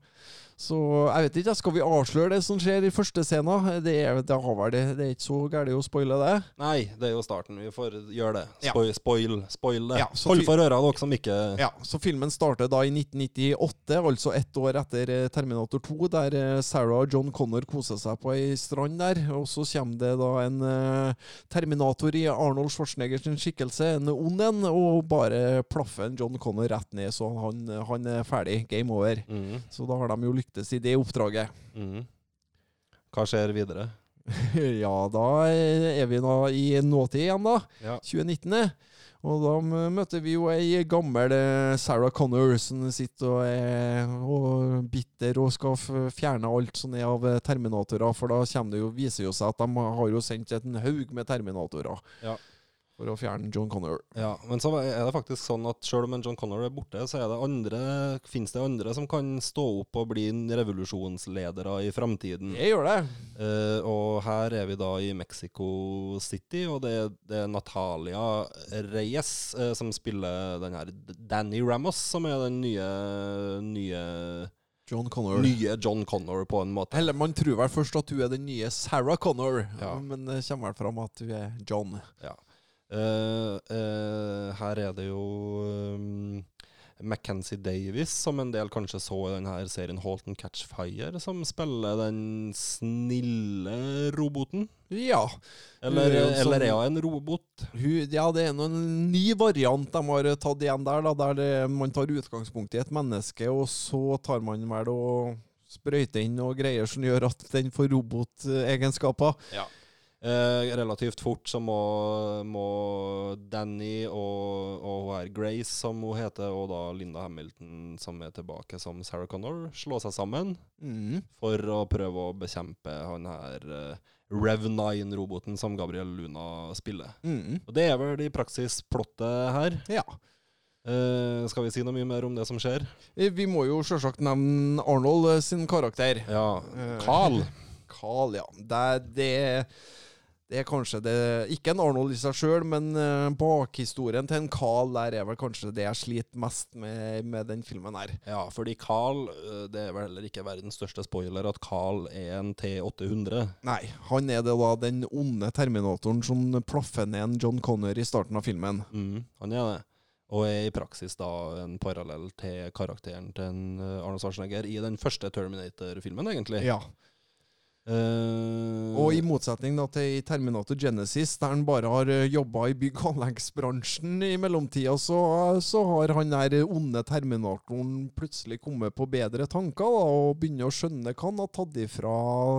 Så jeg vet ikke, skal vi avsløre det som skjer i første scenen? Det er, det det, det er ikke så gærent å spoile det. Nei, det er jo starten. Vi får gjøre det. Spoil, spoil, spoil det. Ja, Hold for øra, dere som ikke Ja, så filmen starter da i 1998, altså ett år etter eh, Terminator 2, der eh, Sarah og John Connor koser seg på ei strand der. Og så kommer det da en eh, Terminator i Arnold Schwarzeneggers skikkelse, en ond en, og bare plaffer John Connor rett ned, så han, han er ferdig. Game over. Mm. Så da har de jo lyktes i det oppdraget. Mm. Hva skjer videre? ja, da er vi nå i nåtid igjen, da. Ja. 2019. eh. Og da møter vi jo ei gammel eh, Sarah Connor som sitter og er og bitter og skal fjerne alt som er av eh, terminatorer. For da det jo, viser jo seg at de har jo sendt en haug med terminatorer Ja. For å fjerne John Connor. Ja, men så er det faktisk sånn at selv om en John Connor er borte, så er det andre, finnes det andre som kan stå opp og bli revolusjonsledere i framtiden. Jeg gjør det. Uh, og her er vi da i Mexico City, og det, det er Natalia Reyes uh, som spiller den her Danny Ramos, som er den nye, nye, John Connor. nye John Connor, på en måte. Eller man tror vel først at hun er den nye Sarah Connor, Ja. men det kommer vel fram at hun er John. Eh, her er det jo um, Mackenzie Davis, som en del kanskje så i denne serien Halton Catchfire Catch Fire, som spiller den snille roboten. Ja. Eller, Hun er eller er hun en robot? Hun, ja, det er en ny variant de har tatt igjen der, da, der det, man tar utgangspunkt i et menneske, og så tar man vel og sprøyter inn og greier som gjør at den får robotegenskaper. Eh, relativt fort så må, må Danny og, og hun her Grace, som hun heter, og da Linda Hamilton, som er tilbake som Sarah Connor, slå seg sammen Mm. for å prøve å bekjempe han her eh, Rev 9-roboten som Gabriel Luna spiller. Mm. Og det er vel i praksis plottet her. Ja. Uh, skal vi si noe mye mer om det som skjer? Eh, Vi må jo selvsagt nevne Arnold eh, sin karakter. Ja, Carl. Carl. Carl, ja. Det, det, det er kanskje det Ikke en Arnold i seg sjøl, men eh, bakhistorien til en Carl der er vel kanskje det jeg sliter mest med med den filmen her. Ja, fordi Carl eh, Det er vel heller ikke verdens største spoiler at Carl er en T800. Nei, han er det da den onde terminatoren som plaffer ned en John Connor i starten av filmen. Mm, han er det. Og er i praksis da en parallell til karakteren til en eh, Arnold Schwarzenegger i den første Terminator-filmen, egentlig. Ja. Eh, Og i motsetning da til i Terminator Genesis, der han bare har jobba i bygg- og anleggsbransjen i mellomtida, så, så har han der onde terminatoren plutselig kommet på bedre tanker da, og begynner å skjønne hva han har tatt ifra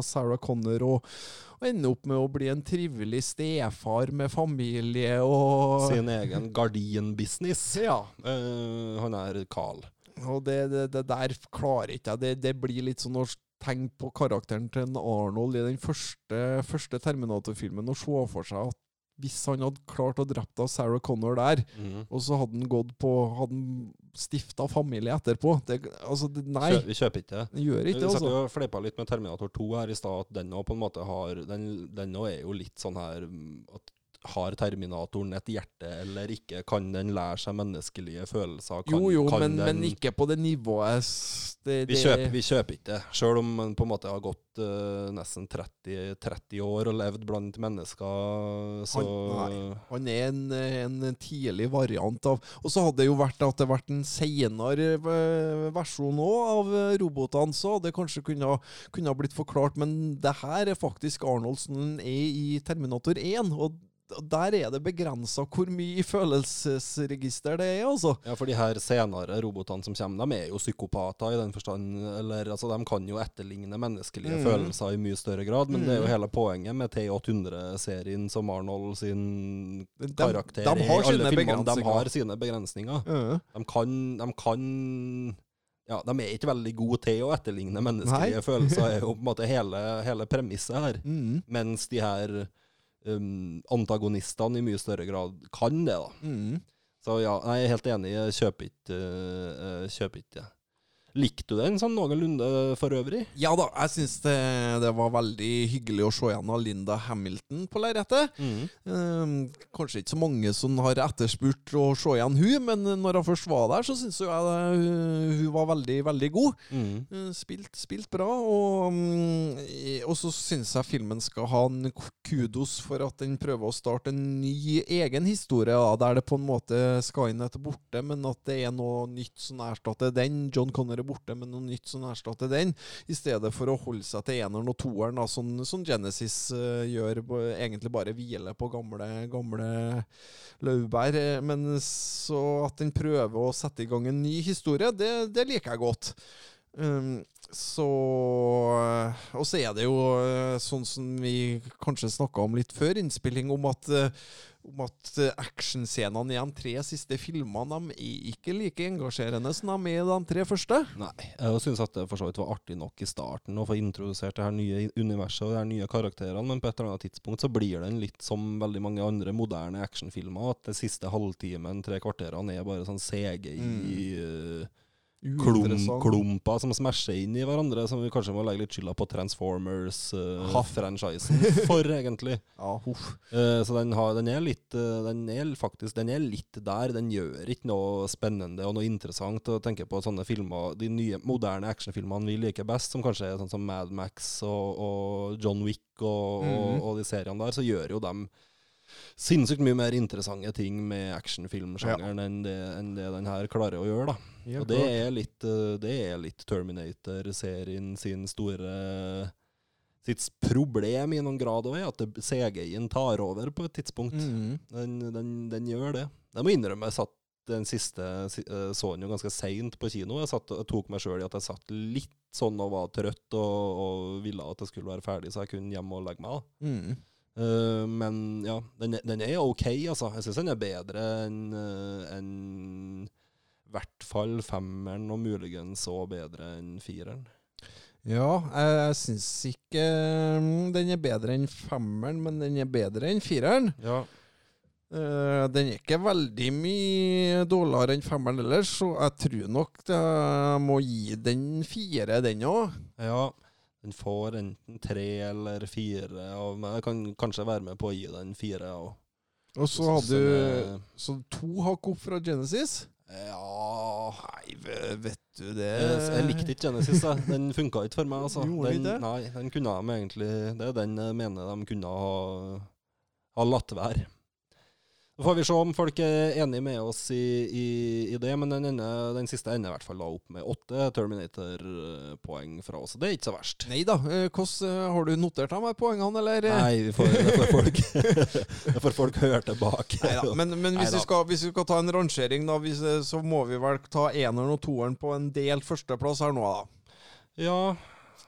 Sarah Connor, og, og ender opp med å bli en trivelig stefar med familie og sin egen gardinbusiness. Ja. Uh, han er Carl. Og det, det, det der klarer ikke jeg. Det, det blir litt sånn å tenke på karakteren til en Arnold i den første, første Terminator-filmen og se for seg at hvis han hadde klart å drepe Sarah Connor der, mm. og så hadde han gått på Hadde han stifta familie etterpå det, Altså, det, nei, Kjø, vi kjøper ikke det. gjør Vi ikke satt altså. jo og fleipa litt med Terminator 2 her i stad, at den òg på en måte har Den, den er jo litt sånn her at har Terminatoren et hjerte eller ikke? Kan den lære seg menneskelige følelser? Kan, Jo, jo, kan men, den, men ikke på det nivået det, det, vi kjøper, vi kjøper ikke det. Selv om man på en måte har gått uh, nesten 30, 30 år og levd blant mennesker, så nei. Han er en, en tidlig variant av Og så hadde det jo vært at det vært en senere eh, versjon òg av eh, robotene, så det kanskje kunne, kunne ha blitt forklart. Men det her er faktisk Arnoldsen er i Terminator 1, og der er det begrensa hvor mye følelsesregister det er, altså. Ja, for de her senere robotene som kommer, de er jo psykopater i den forstand Eller altså, de kan jo etterligne menneskelige Mm. følelser i mye større grad, men det er jo Mm. hele poenget med T800-serien som Arnold sin De- karakter de har er i alle filmene. De har sine begrensninger. Mm. De kan, de kan ja, De er ikke veldig gode til å etterligne menneskelige Nei. følelser, er jo på en måte hele, hele premisset her. Mm. Mens de her um, antagonistene i mye større grad kan det, da. Mm. Så ja, jeg er helt enig. Jeg kjøper ikke, kjøper ikke det. Likte du den sånn noenlunde for øvrig? Ja da, jeg syns det, det var veldig hyggelig å se igjen av Linda Hamilton på lerretet. Ehm, kanskje ikke så mange som har etterspurt å se igjen hun, men når hun først var der, så syns jeg hun, hun var veldig, veldig god. Mm. Eh, Spilt, spilt bra, og, mm, og så syns jeg filmen skal ha en kudos for at den prøver å starte en ny egen historie, da, der det på en måte skal inn etter borte, men at det er noe nytt som erstatter den. John Connor er borte, men noe nytt som erstatter den, i stedet for å holde seg til eneren og toeren, da, sånn som Genesis uh, gjør, egentlig bare hvile på gamle, gamle laurbær. eh, Men så at den prøver å sette i gang en ny historie, det, det liker jeg godt. Um, så Og så er det jo eh, sånn som vi kanskje snakka om litt før innspilling, om at, eh, om at eh, actionscenene i de tre siste filmene de er ikke like engasjerende som de er i de tre første. Nei. Jeg syns det for så vidt var artig nok i starten å få introdusert det her nye universet og de her nye karakterene, men på et eller annet tidspunkt så blir den litt som veldig mange andre moderne actionfilmer, at det siste halvtimen, tre kvarterene, er bare sånn CGI Mm. Eh, klum, klumper som smasher inn i hverandre, som vi kanskje må legge litt skylda på. Transformers-franchisen for, egentlig. Ja. Eh, så den, har, den er litt uh, Den er faktisk Den er litt der. Den gjør ikke noe spennende og noe interessant å tenke på sånne filmer. De nye, moderne actionfilmene vi liker best, som kanskje er sånn som Mad Max og, og John Wick og, og, Mhm. og de seriene der, så gjør jo dem sinnssykt mye mer interessante ting med actionfilmsjangeren enn, det, enn det den her klarer å gjøre, da. Helt Og det er litt, eh, det er litt Terminator-serien sin store Sitt problem i noen grad òg, er at CGI-en tar over på et tidspunkt. Mhm. Den, den, den gjør det. Jeg må innrømme jeg satt den siste eh, så den jo ganske seint på kino. Jeg, satt, jeg tok meg sjøl i at jeg satt litt sånn og var trøtt og, og ville at det skulle være ferdig, så jeg kunne hjem og legge meg. Mm. Eh, men ja, den, den er ok, altså. Jeg syns den er bedre enn uh, i hvert fall femmeren, og muligens òg bedre enn fireren. Ja, jeg syns ikke mm, den er bedre enn femmeren, men den er bedre enn fireren. Ja. Uh, den er ikke veldig mye dårligere enn femmeren ellers, så jeg tror nok jeg må gi den fire, den òg. ja. Den får enten tre eller fire av meg. Jeg kan kanskje være med på å gi den fire. Og, Og så hadde du Så to hakk opp fra Genesis? Ja Nei, vet du det jeg, jeg likte ikke Genesis. Jeg. Den funka ikke for meg. Altså. Den, nei, den kunne de egentlig Det er den jeg mener de kunne ha, ha latt være. Så får vi se om folk er enige med oss i, i, i det, men den, ene, den siste ender i hvert fall da opp med åtte Terminator-poeng fra oss. Det er ikke så verst. Nei da. eh, Hvordan eh, Har du notert av meg poengene, eller? Nei, vi får, det får folk Det får folk høre tilbake. Neida, Men, men hvis, vi skal, hvis vi skal ta en rangering, da, hvis, eh, så må vi vel ta eneren og toeren på en delt førsteplass her nå, da. Ja,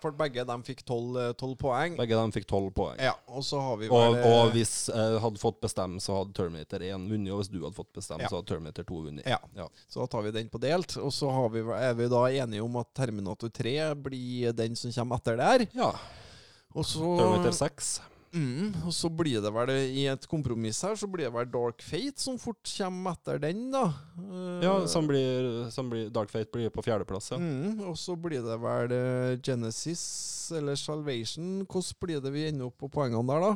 For begge de fikk tolv poeng. begge de fikk tolv poeng. Ja, og så har vi vel og, og hvis jeg hadde fått bestemme, så hadde Terminator 1 vunnet. Og hvis du hadde fått bestemme, Ja. så hadde Terminator 2 vunnet. Ja. Ja. Så da tar vi den på delt. Og så har vi, er vi da enige om at Terminator 3 blir den som kommer etter der. ja. Og så, Terminator 6. mm, og så blir det vel i et kompromiss her, så blir det vel Dark Fate som fort kommer etter den, da. Eh, Ja, som blir, som blir Dark Fate blir på fjerdeplass, ja. Mm, og så blir det vel eh, Genesis eller Salvation. Hvordan blir det vi ender opp på poengene der, da?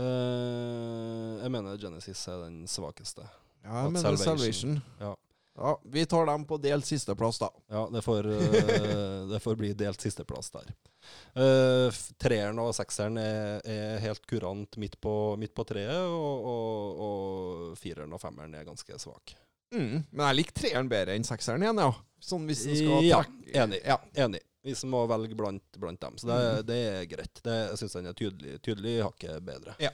Eh, jeg mener Genesis er den svakeste. Ja, jeg mener Salvation. Salvation. Ja. Ja, Vi tar dem på delt sisteplass, da. Ja, det får, eh, det får bli delt sisteplass der. Uh, treeren og sekseren er, er helt kurant midt på, midt på treet, og, og, og fireren og femmeren er ganske svak. Mm. Men jeg liker treeren bedre enn sekseren igjen, ja. Sånn hvis en skal Ja, enig. Ja. Enig. Vi som må velge blant, blant dem. Så det, det er greit. Det, jeg syns den er tydelig, tydelig hakket bedre. Ja.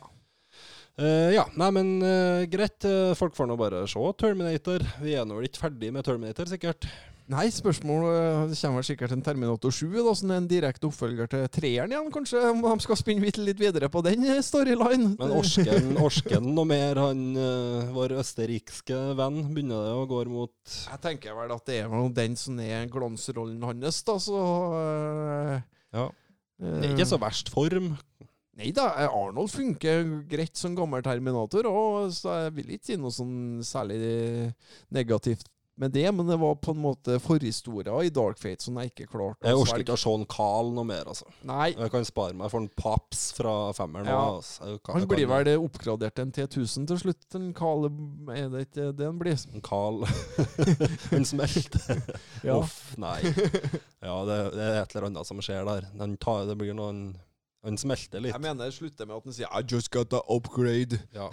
Eh, ja, nei, men uh, greit. Eh, folk får nå bare se Terminator. Vi er nå ikke ferdig med Terminator, sikkert. Nei, spørsmålet Det kommer sikkert en Terminator 7, da, som er en direkte oppfølger til treeren igjen, kanskje? Om de skal spinne litt, videre på den storyline. Men orsken, orsken noe mer, han vår østerrikske venn, begynner det å gå mot Jeg tenker vel at det er vel den som er glansrollen hans, da, så øh, Ja. Det er ikke så verst form. Nei da, Arnold funker greit som gammel Terminator, og så jeg vil ikke si noe sånn særlig negativt med det, men det var på en måte forhistoria i Dark Fate som jeg ikke klarte Jeg å orker ikke å se Carl noe mer, altså. Nei, Jeg kan spare meg for en Paps fra femmeren. Ja. altså. Jeg kan- han jeg blir vel oppgradert en T1000 til slutt. En Carl, er det ikke det han blir? En Carl Han smelter. Ja. Uff, nei. Ja, det, det er et eller annet som skjer der. Den tar, det blir noen Han smelter litt. Jeg mener det slutter med at han sier I just got a upgrade. Ja.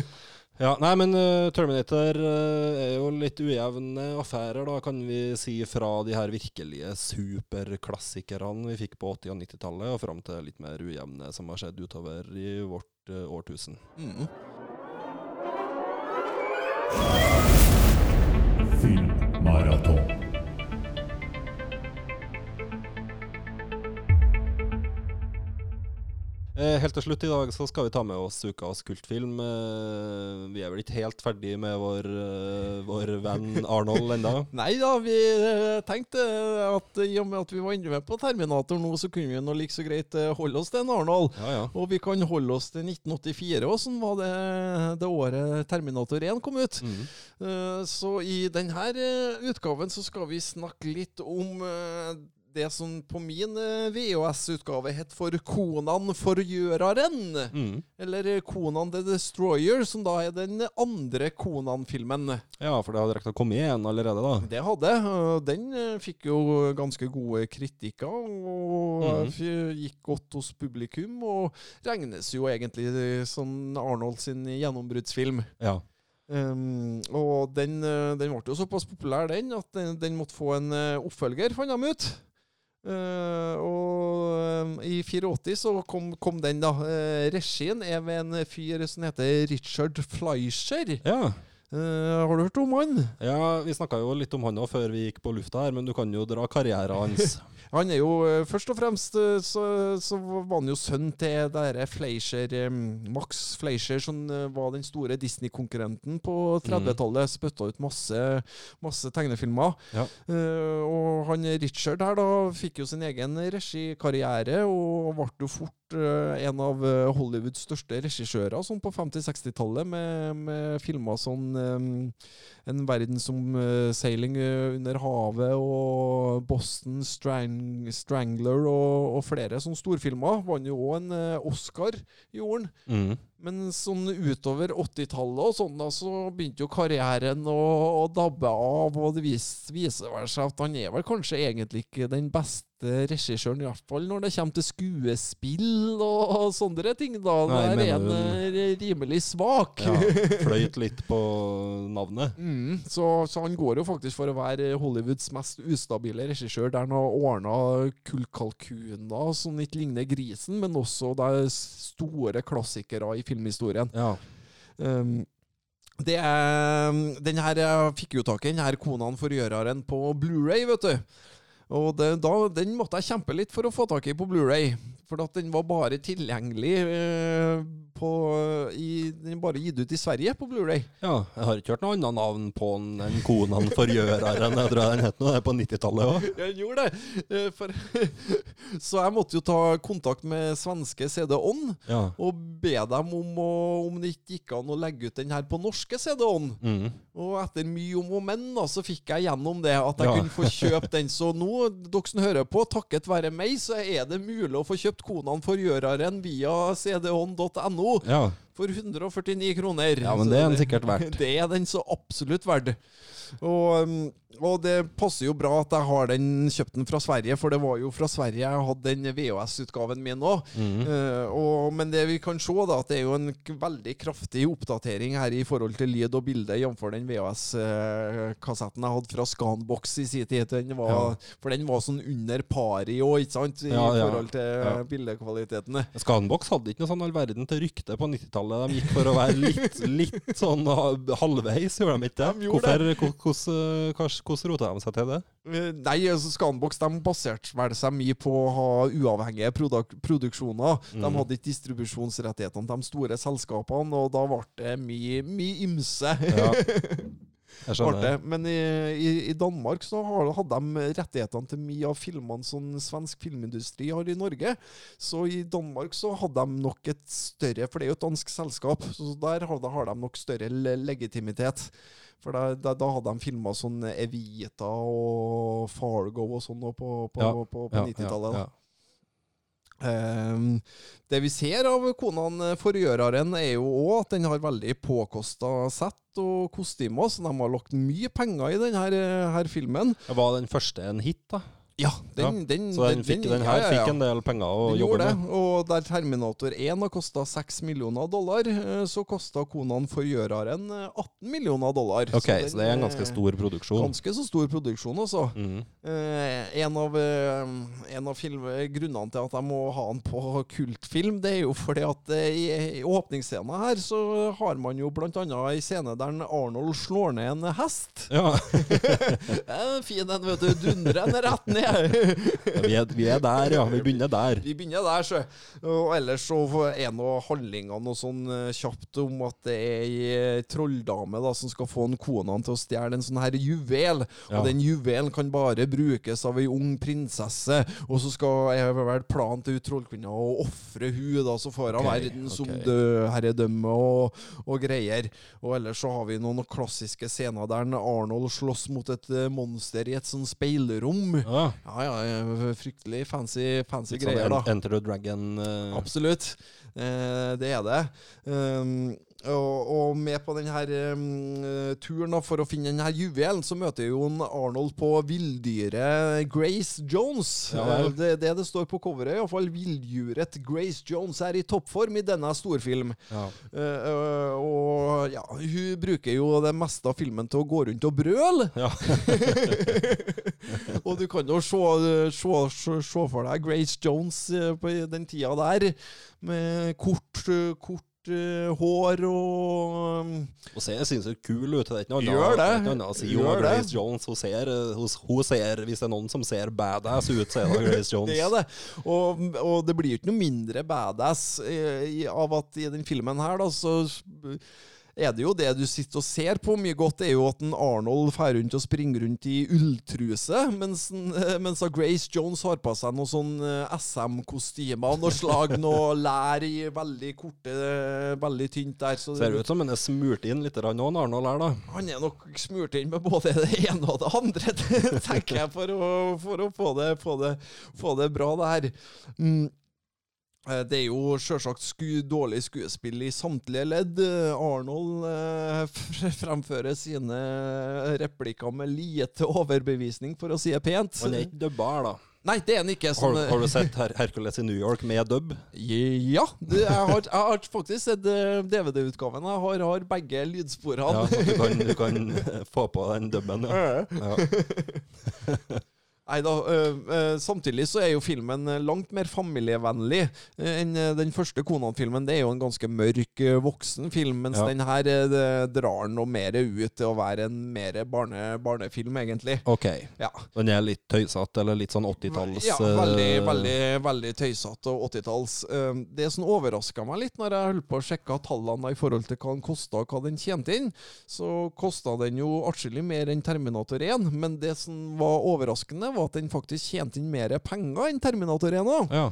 ja, nei, men uh, Terminator uh, er jo litt ujevne affærer, da, kan vi si, fra de her virkelige superklassikerne vi fikk på 80- og 90-tallet, og fram til litt mer ujevne som har skjedd utover i vårt uh, årtusen. Mm. Filmmaraton. Helt til slutt i dag så skal vi ta med oss ukas kultfilm. Eh, vi er vel ikke helt ferdig med vår, eh, vår venn Arnold ennå. Nei da, vi eh, tenkte at i og med at vi var inne med på Terminator nå, så kunne vi nå like så greit eh, holde oss til en Arnold. Ja, ja. Og vi kan holde oss til 1984 og sånn var det, det året Terminator 1 kom ut. Mm. Eh, Så i denne eh, utgaven så skal vi snakke litt om eh, det som på min eh, VHS-utgave het for Konan forgjøreren. Mm. Eller eh, Konan the Destroyer, som da er den andre Konan-filmen. Ja, for det hadde rekt å komme igjen allerede, da. Det hadde. Den eh, fikk jo ganske gode kritikker, og mm. gikk godt hos publikum. Og regnes jo egentlig som Arnold sin gjennombruddsfilm. Ja. Um, og den, den ble jo såpass populær, den, at den, den måtte få en oppfølger, fant de ut. Eh, og um, i 84 så kom, kom den, da. Uh, regien er ved en fyr som heter Richard Fleischer. ja. Eh, har du hørt om han? Ja, Vi snakka jo litt om han før vi gikk på lufta her, men du kan jo dra karrieren hans. Han er jo eh, først og fremst eh, så, så var han jo sønn til det derre Fleischer Max Fleischer, som var den store Disney-konkurrenten på 30-tallet. Spytta ut masse, masse tegnefilmer. Ja. Uh, og han Richard her da fikk jo sin egen regikarriere, og ble jo fort eh, en av eh, Hollywoods største regissører sånn på 50-60-tallet, med, med filmer sånn eh, En som eh, Sailing eh, under havet og Boston Strang Strangler og, og flere sånne storfilmer. Vant jo òg en Oscar, gjorde han. Mm. Men sånn utover 80-tallet og sånn da, så begynte jo karrieren å, å dabbe av, og det vis, viser vel seg at han er vel kanskje egentlig ikke den beste regissøren, i hvert fall når det kommer til skuespill og, og sånne ting. da. Nei, er du- eh, rimelig svak. Ja, fløyt litt på navnet. Mm, så, så han går jo faktisk for å være Hollywoods mest ustabile regissør, der han har ordna kullkalkuner som ikke ligner grisen, men også de store klassikere i filmhistorien. Ja. Um, det er, den her, jeg fikk jo tak i den her konaen gjøre den på Blu-ray, vet du. Og det, da, den måtte jeg kjempe litt for å få tak i på Blu-ray. For at den var bare tilgjengelig eh, på, i, Den er bare gitt ut i Sverige på Blu-ray. ja. Jeg har ikke hørt noe annet navn på den enn Konan forgjøreren. Jeg tror den het noe på 90-tallet òg. Jeg gjorde det! Eh, For, så jeg måtte jo ta kontakt med svenske CD-On Ja. og be dem om, å, om det ikke gikk an å legge ut den her på norske CD-On. Mm. Og etter mye om og men, da, så fikk jeg gjennom det. At jeg Ja. kunne få kjøpt den. Så nå, dere som hører på, takket være meg, så er det mulig å få kjøpt kjøpt Konan forgjøreren via cdhånd.no Ja. for 149 kroner. Ja, men det er den sikkert verdt. Det er den så absolutt verdt. Og, um, og det passer jo bra at jeg har den kjøpt den fra Sverige, for det var jo fra Sverige jeg hadde den VHS-utgaven min òg. Mhm. men det vi kan se, da, at det er jo en veldig kraftig oppdatering her i forhold til lyd og bilde, jf. den VHS-kassetten jeg hadde fra Scanbox i sin tid. Den var, Ja. For den var sånn under pari òg, ikke sant, i Ja, ja. forhold til Ja. bildekvaliteten. Scanbox hadde ikke noe sånn all verden til rykte på 90-tallet. De gikk for å være litt, litt sånn halvveis, gjorde de ikke det? De Hvorfor, hvor- hvordan, hva- hvordan rota de seg til det? Eh, Nei, altså Scanbox de baserte vel seg mye på å ha uavhengige produk produksjoner. De Mhm. hadde ikke distribusjonsrettighetene til de store selskapene, og da ble det mye, mye ymse. Ja. Det. Men i, i, i Danmark så har, hadde de rettighetene til mye av filmene som svensk filmindustri har i Norge. Så i Danmark så hadde de nok et større For det er jo et dansk selskap, så der har, da har de nok større legitimitet. For da, da, da hadde de filma sånn Evita og Fargo og sånn på, på, Ja, på, på, Ja, 90-tallet. da. ja, det vi ser av konene forgjøreren, er jo òg at den har veldig påkosta sett og kostymer, så de har lagt mye penger i denne her, filmen. Var den første en hit, da? Ja, den, den, Så den, fikk, den her fikk en del penger å jobbe med? og der Terminator 1 har kosta 6 millioner dollar, eh, så kosta Konan forgjøreren eh, 18 millioner dollar. Ok, den så det er en ganske er stor produksjon. Ganske så stor produksjon, altså. Mm. Eh, en av, eh, en av film, grunnene til at jeg må ha den på kultfilm, det er jo fordi at eh, i, i åpningsscenen her så har man jo blant annet ei scene der Arnold slår ned en hest. Ja, en fin den, vet du. Dundrer en rett ned. Vi er, vi er der, ja. Vi begynner der. Vi begynner der, så. Og ellers så er nå handlinga noe sånn eh, kjapt om at det er ei eh, trolldame da, som skal få en kona til å stjele en sånn her juvel. Ja. Og den juvelen kan bare brukes av ei ung prinsesse. Og så skal jeg vel planen til trollkvinna å ofre hun da, så får hun okay, verden som død, herredømme og, og greier. Og ellers så har vi noen klassiske scener der Arnold slåss mot et eh, monster i et sånn speilrom. Ja. Ja, ja, eh, fryktelig fancy, fancy sånn greier, da. Enter the Dragon Uh... Absolutt. Eh, det er det. Um, og, og med på denne um, turen da, for å finne denne juvelen, så møter jo Arnold på villdyret Grace Jones. Ja ja. Eh, det, det det står på coveret, iallfall villdyret Grace Jones er i toppform i denne storfilm. ja. Eh, eh, og ja, hun bruker jo det meste av filmen til å gå rundt og brøle. Ja. og du kan jo se, se, se, se for deg Grace Jones eh, på den tida der, med kort, eh, kort eh, hår og um, Og ser sinnssykt kul ut. Det er ikke noe Gjør det. ikke noe annet Gjør det. Grace Jones. Hun ser, eh, hun, hun ser, hvis det er noen som ser badass ut, så er det Grace Jones. Det er det. Og, og det blir jo ikke noe mindre badass eh, av at i den filmen her, da, så er det jo det du sitter og ser på mye godt, er jo at en Arnold drar rundt og springer rundt i ulltruse, mens, eh, mens Grace Jones har på seg noen sånn eh, SM-kostymer, og slag, noe lær i veldig korte, eh, veldig tynt der. Så Ser ut som han er smurt inn litt òg, Arnold her, da. han er nok smurt inn med både det ene og det andre, tenker jeg, for å, for å få, det, få, det, få det bra, det her. Mm. Eh, Det er jo sjølsagt sku, dårlig skuespill i samtlige ledd. Eh, Arnold eh, fremfører sine replikker med lite overbevisning, for å si det pent. Han er ikke dubba her, da. Nei, det er han ikke. Har, Sånn, har du sett Her Hercules i New York med dub? Ja, det, jeg, har, jeg har faktisk sett eh, DVD-utgaven. Jeg har, har begge Ja, lydsporene. så du kan, du kan eh, få på den dubben, ja. ja. Nei da, samtidig så er jo filmen langt mer familievennlig enn den første Konan-filmen. Det er jo en ganske mørk, voksen film, mens Ja. den her drar noe mer ut til å være en mer barne, barnefilm, egentlig. OK. Ja. Den er litt tøysete, eller litt sånn 80-talls Ja, veldig, veldig, veldig tøysete og 80-talls. Um, Det som overraska meg litt når jeg holdt på å sjekke tallene i forhold til hva den kosta og hva den tjente inn, så kosta den jo atskillig mer enn Terminator 1, men det som var overraskende, var at den faktisk tjente inn mer penger enn Terminator 1. Ja.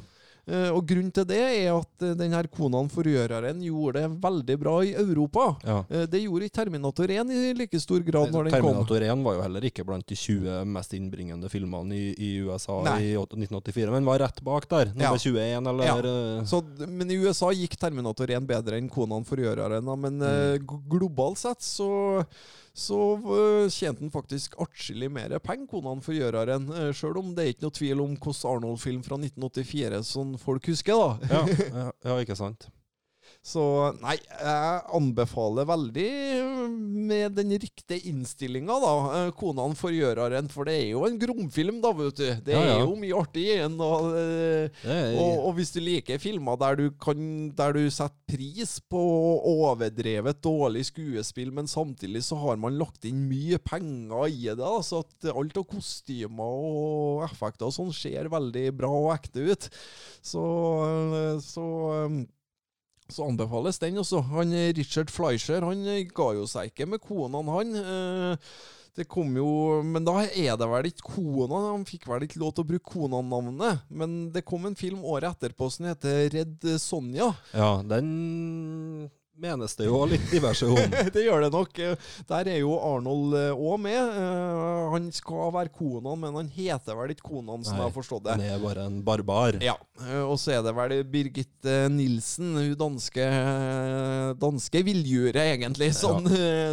Uh, og grunnen til det er at eh, den her Konan forgjøreren gjorde det veldig bra i Europa. Ja. Uh, det gjorde ikke Terminator 1 i like stor grad når den kom. Terminator 1 var jo heller ikke blant de 20 mest innbringende filmene i, i USA Nei. i 1984, men var rett bak der. Ja. Nummer 21, eller Ja. eh, Så, men i USA gikk Terminator 1 bedre enn konaen forgjøreren. Men eh, g- globalt sett så, så eh, tjente han faktisk atskillig mer penger, han forgjøreren. Uh, Sjøl om det er ikke noe tvil om hvordan Arnold-film fra 1984 som folk husker, da. ja, ja, ja, ikke sant. Så nei, jeg anbefaler veldig øh, med den riktige innstillinga, da. øh, Konan forgjøreren. For det er jo en gromfilm, da, vet du. Det Ja, ja. er jo mye artig i den. Og, er, og, og hvis du liker filmer der du kan Der du setter pris på overdrevet dårlig skuespill, men samtidig så har man lagt inn mye penger i det, da, så at alt av kostymer og effekter og sånn ser veldig bra og ekte ut. Så, så så anbefales den også. Han eh, Richard Fleischer han eh, ga jo seg ikke med konaen, han. Eh, Det kom jo Men da er det vel ikke kona? Han fikk vel ikke lov til å bruke Konan-navnet. Men det kom en film året etterpå som heter Redd Sonja. ja, den menes det jo litt diverse om. det gjør det nok. Eh, Der er jo Arnold òg med. Eh, Han skal være Konan, men han heter vel ikke Konan, som Nei, jeg har forstått det. Han er bare en barbar. Ja, eh, og så er det vel Birgitte Nilsen, hun danske, danske villjuret, egentlig, som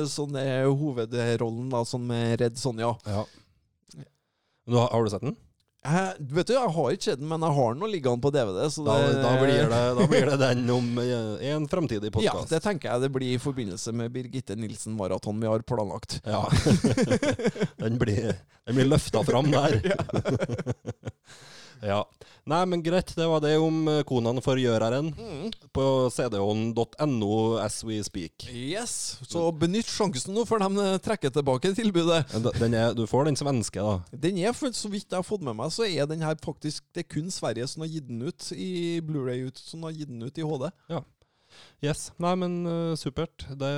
sånn er hovedrollen, da, som med Redd Sonja. Ja. Du har du sett den? Jeg, vet du, jeg har ikke sett den, men jeg har den liggende på DVD. Så Da, det, da, blir det, da blir det den om eh, en fremtidig Ja, det tenker jeg det blir i forbindelse med Birgitte Nilsen-maraton vi har planlagt. Ja. den blir, den blir løfta fram der. ja. Nei, men greit. Det var det om konene Konan forgjøreren Mm. på cdon.no as we speak. Yes, Så benytt sjansen nå før de eh, trekker tilbake tilbudet. Den er, du får den svenske, da. Den er, for så vidt jeg har fått med meg, så er den her faktisk Det er kun Sverige som har gitt den ut i Blu-ray ut, som har gitt den ut i HD. Yes. Nei, men uh, supert. Det,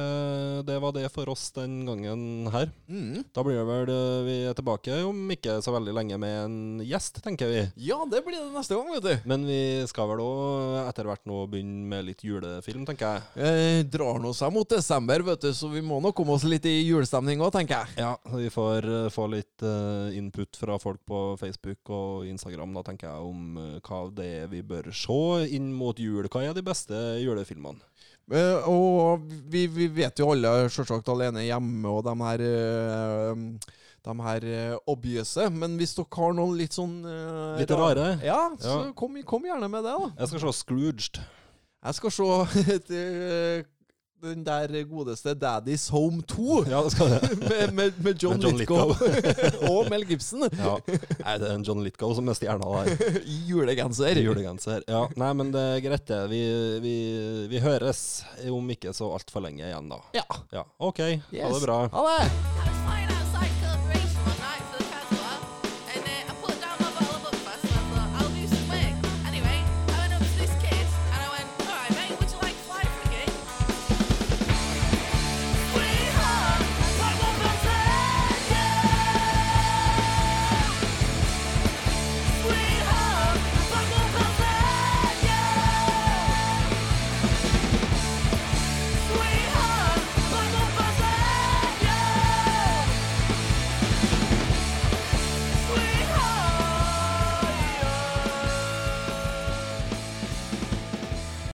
det var det for oss den gangen her. Mm. Da blir det vel uh, vi er tilbake om ikke så veldig lenge med en gjest, tenker vi. Ja, det blir det neste gang, vet du. Men vi skal vel òg etter hvert nå begynne med litt julefilm, tenker jeg. Eh, drar nå seg mot desember, vet du, så vi må nok komme oss litt i julestemning òg, tenker jeg. Ja, vi får uh, få litt input fra folk på Facebook og Instagram, da tenker jeg, om hva det er vi bør se inn mot jul. Hva er de beste julefilmene? Eh, og vi, vi vet jo alle selvsagt alene hjemme og de her eh, de her eh, obviouse, men hvis dere har noen litt sånn Litt ra- rare? Ja, så Ja. Kom, kom gjerne med det, da. Jeg skal se Scrooged. Jeg skal se et, den der godeste Daddy's Home 2 Ja, det skal det. med, med, med John, Med John Lithgow og Mel Gibson Ja. Nei, det er en John Lithgow som er stjerna der. i julegenser. Julegenser. Ja, nei, men det er greit, det. Vi, vi, vi høres om ikke så altfor lenge igjen, da. Ja. Ja, OK. Ha det bra. Ha det!